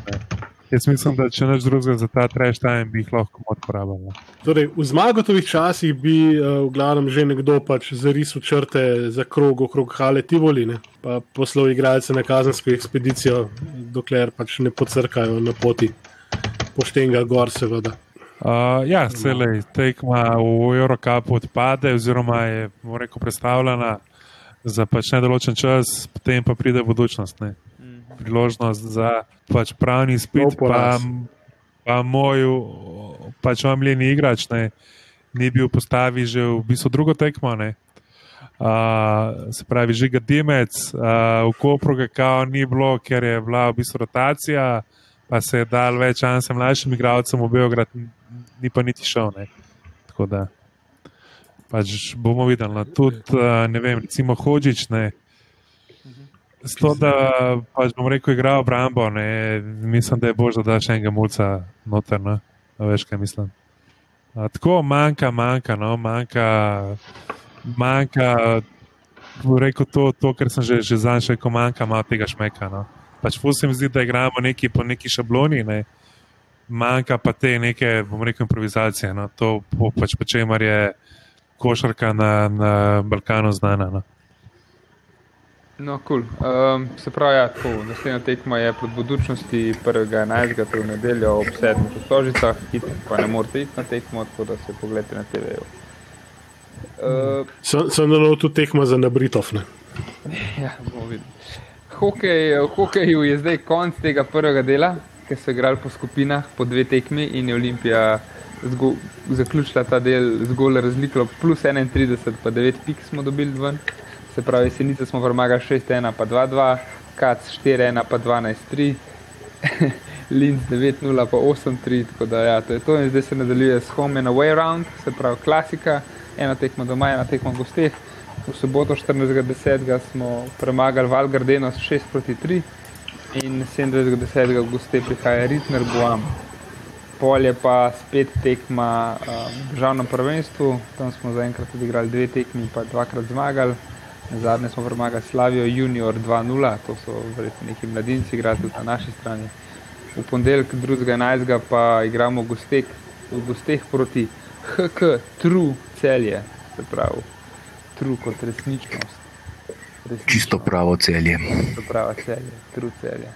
Jaz mislim, da če neč drugega za ta trash time bi jih lahko odpravili. Torej, v zmagotovih časih bi uh, v glavnem že nekdo pač zarisal črte za krog okrog Hale Tivoli, ne? pa poslal igralce na kazensko ekspedicijo, dokler pač ne pocrkajo na poti poštenega gor, seveda. Uh, ja, celej tekma v Eurocupu odpade, oziroma je bom rekel, predstavljena za pač nedoločen čas, potem pa pride budučnost. Ne. Priložnost za pač pravni Nov spet, pa, pa moj pač omljeni igrač ne, ni bil postavi že v bistvu drugo tekmo. Ne. Uh, se pravi, žiga Dimec, uh, v Kopru ga kao ni bilo, ker je bila v bistvu rotacija, pa se je dal več šanse mlajšim igralcem v Beograd, ni pa niti šel. Ne. Tako da pač bomo videli. No. Tudi, uh, ne vem, recimo Hočič, ne. S to, da pač bom rekel, igra obrambo, ne, mislim, da je bolj, da daš enega mulca noter. No. A Veš, kaj mislim. A, tako manjka, manjka, no, manjka, manjka, bom rekel to, to kar sem že, že zanj rekel, manjka malo tega šmeka. No. Pač ful se mi zdi, da igramo neki po neki šabloni, ne. manjka pa te neke, bom rekel, improvizacije. No. To po, pač po čemer je košarka na, na Balkanu znana. No. No, cool. um, se pravi, ja, tako, naslednja tekma je pod budučnosti 1.11. to je v nedeljo ob 7. v Stožicah, hitro pa ne morete iti na tekmo, tako da se pogledajte na TV-ju. Uh, Sem, sem na notu tekma za nabritov. Ne? ja, bomo videli. Hokej, hokeju je zdaj konc tega prvega dela, ki so igrali po skupinah, po dve tekmi in je Olimpija zgo, zaključila ta del zgolj razliko plus 31, pa 9 pik smo dobili ven. Se pravi, Senice smo premagali 6-1, pa 2-2, Kac 4-1, pa 12-3, Linz 9-0, pa 8-3, tako da ja, to je to in zdaj se nadaljuje s home and away round, se pravi klasika, ena tekma doma, ena tekma v gosteh. V soboto 14.10. smo premagali Val Gardeno s 6 proti 3 in 27.10. v goste prihaja Ritner Boam. Pol je pa spet tekma um, v državnem prvenstvu, tam smo zaenkrat odigrali dve tekmi, pa dvakrat zmagali. Zadnje smo premagali Slavijo Junior 2-0, to so verjetno neki mladinci, igrajo tudi na naši strani. V ponedeljek 2.11. pa igramo v gosteh, v gosteh proti HK True celje, se pravi True kot resničnost. resničnost. Čisto pravo celje. To pravi celje, True celje.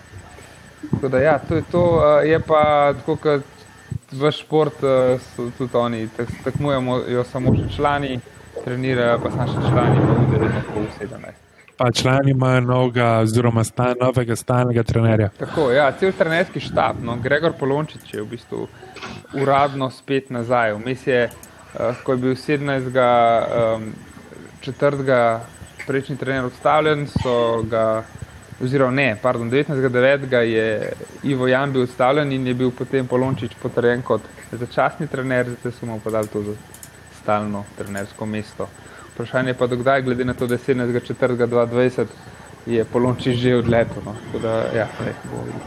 Tako da ja, to je to, je pa tako kot v šport, so tudi oni, tak, tekmujemo jo samo še člani, trenirajo pa naši člani, pa udeleženi po 17. Pa člani imajo novega, oziroma sta, novega stalnega trenerja. Tako, ja, cel trenerski štab, no, Gregor Polončič je v bistvu uradno spet nazaj. Vmes je, uh, ko je bil 17. Um, četrtega prejšnji trener odstavljen, so ga, oziroma ne, pardon, 19.9. je Ivo Jan bil odstavljen in je bil potem Polončič potrjen kot začasni trener, zdaj so mu podali to stalno trenersko mesto. Vprašanje pa dokdaj, glede na to, da je 17.4.2020 je Polončič že odletel. No. Tako da, ja, ne, bomo videli.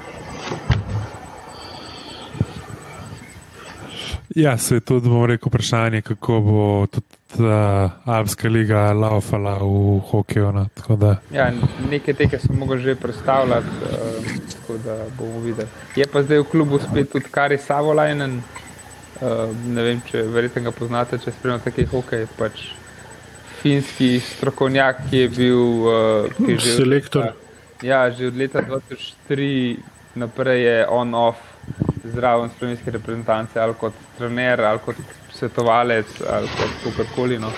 Ja, se je tudi, bom rekel, vprašanje, kako bo tudi ta Alpska liga laufala v hokeju. No. Tako da, Ja, neke teke sem mogel že predstavljati, uh, tako da bomo videli. Je pa zdaj v klubu spet tudi Kari Savolajnen. Uh, ne vem, če verjetno ga poznate, če spremljate kaj hokej. Pač finski strokovnjak, ki je bil uh, ki je že Selektor. leta- Ja, že od leta 2003 naprej je on-off zraven slovenske reprezentance, ali kot trener, ali kot svetovalec, ali kot kakorkoli. No.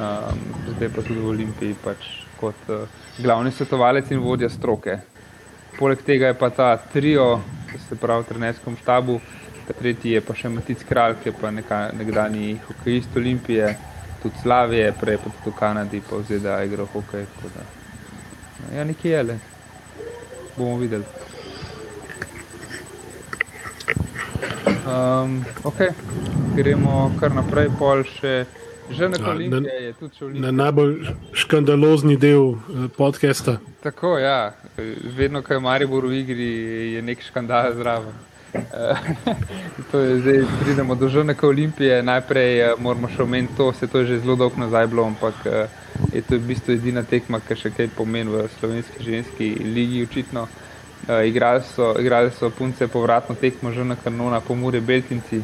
Um, zdaj pa tudi v Olimpiji pač kot uh, glavni svetovalec in vodja stroke. Poleg tega je pa ta trio, se pravi v trenerskem štabu, ta tretji je pa še Matic Kralj, ki je pa neka, nekdani hokejist Olimpije, tudi Slavije, prej pa tudi v Kanadi, pa v ZDA igral hokej. da, no, Ja, nekje je le. Bomo videli. Um, ok, gremo kar naprej, pol še. Že na Ja, Olimpije na- je tudi še Na Olimpija. najbolj škandalozni del eh, podcasta. Tako, ja, vedno, ko je Maribor v igri, je nek škandal zraven. Eh, to je zdaj, pridemo do žrnaka Olimpije. Najprej eh, moramo še omeniti to, se to je že zelo dolgo nazaj bilo, ampak je to v bistvu edina tekma, ki še kaj pomeni v slovenski ženski ligi, očitno. Uh, igrali, so, igrali so punce povratno tekmo že na kanona, pomure Beltinci,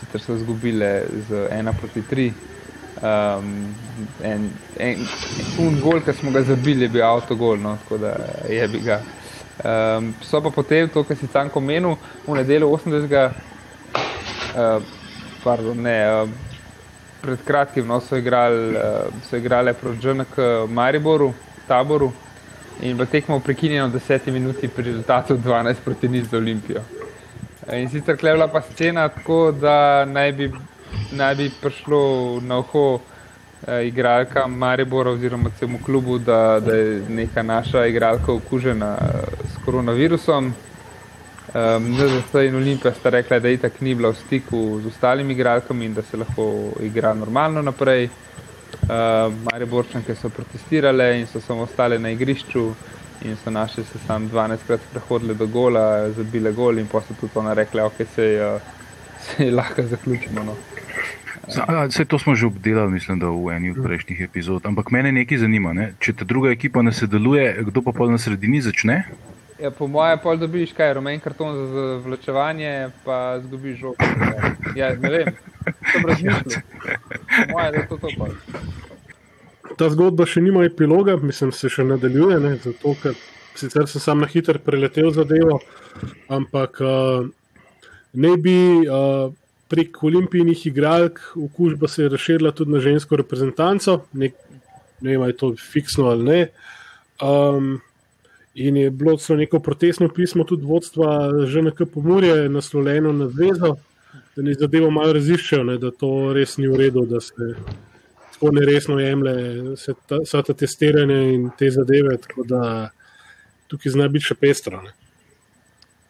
sicer so izgubile z 1 proti 3. Um, en, en, un gol, ki smo ga zabili, je bil avtogol, no, tako da je bi ga. Um, so pa potem to, kar si Canko menil, v nedeljo 80. Uh, pardon, ne, uh, pred kratkim no, so igrali, uh, so igrali proti Džonek Mariboru, taboru in v tekmo prekinjeno 10 minuti pri rezultatu 12 proti nič za Olimpijo. In sicer klevla pa scena tako, da naj bi, naj bi prišlo na oko eh, igralka Maribora oziroma celemu klubu, da, da je neka naša igralka okužena eh, s koronavirusom. Um, NZS in Olimpija sta rekla, da itak ni bila v stiku z ostalimi igralkami in da se lahko igra normalno naprej. Uh, Mariborčanke so protestirale in so samo ostale na igrišču in so naše se sam 12krat prehodile do gola, zabile gol in pa so tudi ona rekla, ok, se, uh, se lahko zaključimo. No. Vse to smo že obdelali, mislim, v eni od prejšnjih epizod. Ampak mene nekaj zanima. Ne? Če ta druga ekipa ne sodeluje, kdo pa pol na sredini začne? Ja, po mojem, pol dobiš kaj, rumen karton za zavlačevanje, pa zgubiš žogo. Ja, ne vem, to razmišljam. Moje, da je to to pa. Ta zgodba še nima epiloga, mislim, se še nadaljuje, ne, zato ker sicer sem sam na hitro preletel zadevo, ampak uh, ne bi uh, prek olimpijskih igralk okužba se je razširila tudi na žensko reprezentanco, ne, ne vem, ali je to fiksno ali ne. Um, In je bilo celo neko protestno pismo, tudi vodstva ŽNK Pomorje, naslovljeno na zvezo, da ne zadevo malo raziščejo, ne, da to res ni v redu, da se tako neresno jemlje vsa ta testiranja in te zadeve. Tako da tukaj zna biti še pestro. Ne.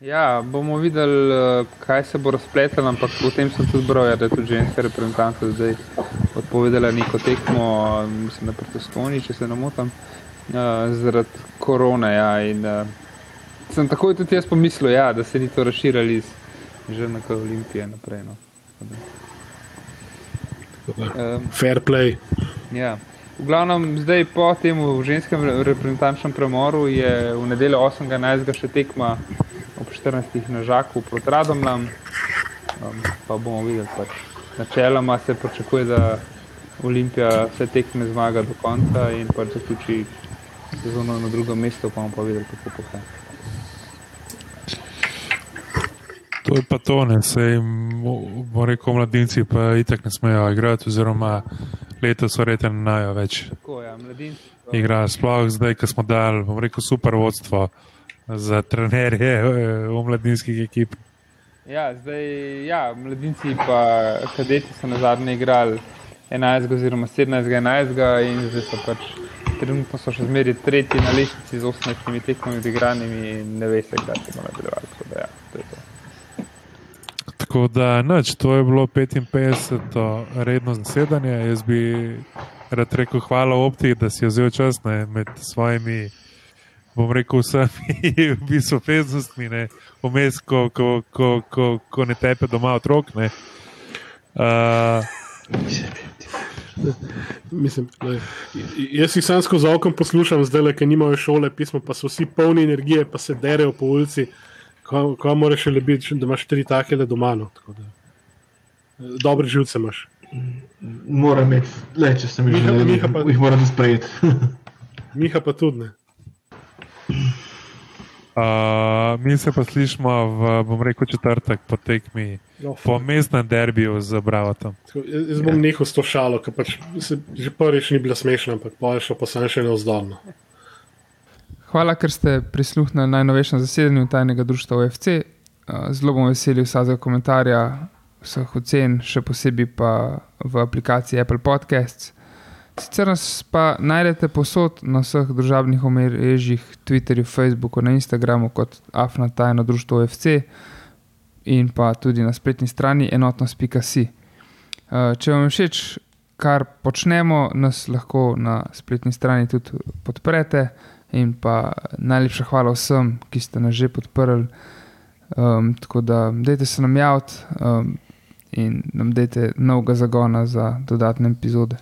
Ja, bomo videli, kaj se bo razpletalo, ampak potem sem tudi bral, ja, da je tudi ženska reprezentanta zdaj odpovedala neko tekmo, mislim, da protestovni, če se ne motim. Uh, zaradi korone. Ja, in, uh, sem takoj tudi jaz pomislil, ja, da se ni to razširilo iz Žrna Olimpije naprej. No. Um, Fair play. Ja. V glavnem, zdaj po tem ženskem reprezentančnem premoru je v nedeljo 8.11. še tekma ob 14. na Žaku proti Radomljam. Um, pa bomo videli, pač. načeloma se pričakuje, da Olimpija vse tekme zmaga do konca in pač zaključi sezono na drugem mestu, pa bomo pa videli, kako pohaja. To je pa to, ne se jim, bomo rekel, mladinci pa itak ne smejo igrati, oziroma letos verjetno ne najo več. Tako, ja, mladinci. Igra sploh zdaj, ko smo dali, bom rekel, super vodstvo za trenerje v mladinskih ekip. Ja, zdaj, ja, mladinci pa kadeti so na zadnje igrali 11 oziroma 17, 11 in zdaj so pač trenutno so še zmeri tretji na lestvici z 18 tekmami odigranimi in ne kdaj se bo nadaljeval. Tako da, ja, to je to. Tako da, nič, to je bilo 55. redno zasedanje. Jaz bi rad rekel hvala opti, da si vzel čas ne, med svojimi, bom rekel, vsemi v bistvu obveznostmi, vmes, ko, ko, ko, ko, ko ne tepe doma otrok. Ne. Uh, Mislim, le, jaz jih sam skozi okno poslušam, zdaj le, ker nimajo šole, pismo, pa so vsi polni energije, pa se derejo po ulici. Ko moraš še le biti, da imaš tri take le doma. No, Dobre živce imaš. Moram imeti, le če sem jih že videl, jih moram sprejeti. Miha pa tudi ne. Uh, mi se pa slišimo v, bom rekel, četrtek po tekmi, no, po mestnem derbiju z Bravotom. Jaz bom ja. nehal s to šalo, ker pač se, že prvič ni bila smešna, ampak pa je šlo pa sem še neozdolno. Hvala, ker ste prisluhnili najnovejšem zasedanju tajnega društva OFC. Zelo bom vesel vsakega komentarja, vseh ocen, še posebej pa v aplikaciji Apple Podcasts. Sicer nas pa najdete posod na vseh državnih omrežjih, Twitterju, Facebooku, na Instagramu kot Afna Tajno Društvo OFC in pa tudi na spletni strani enotnost.si. Eh, če vam je všeč, kar počnemo, nas lahko na spletni strani tudi podprete. In pa najlepša hvala vsem, ki ste nas že podprli. Um, tako da, dajte se nam javiti um, in nam dajte novega zagona za dodatne epizode.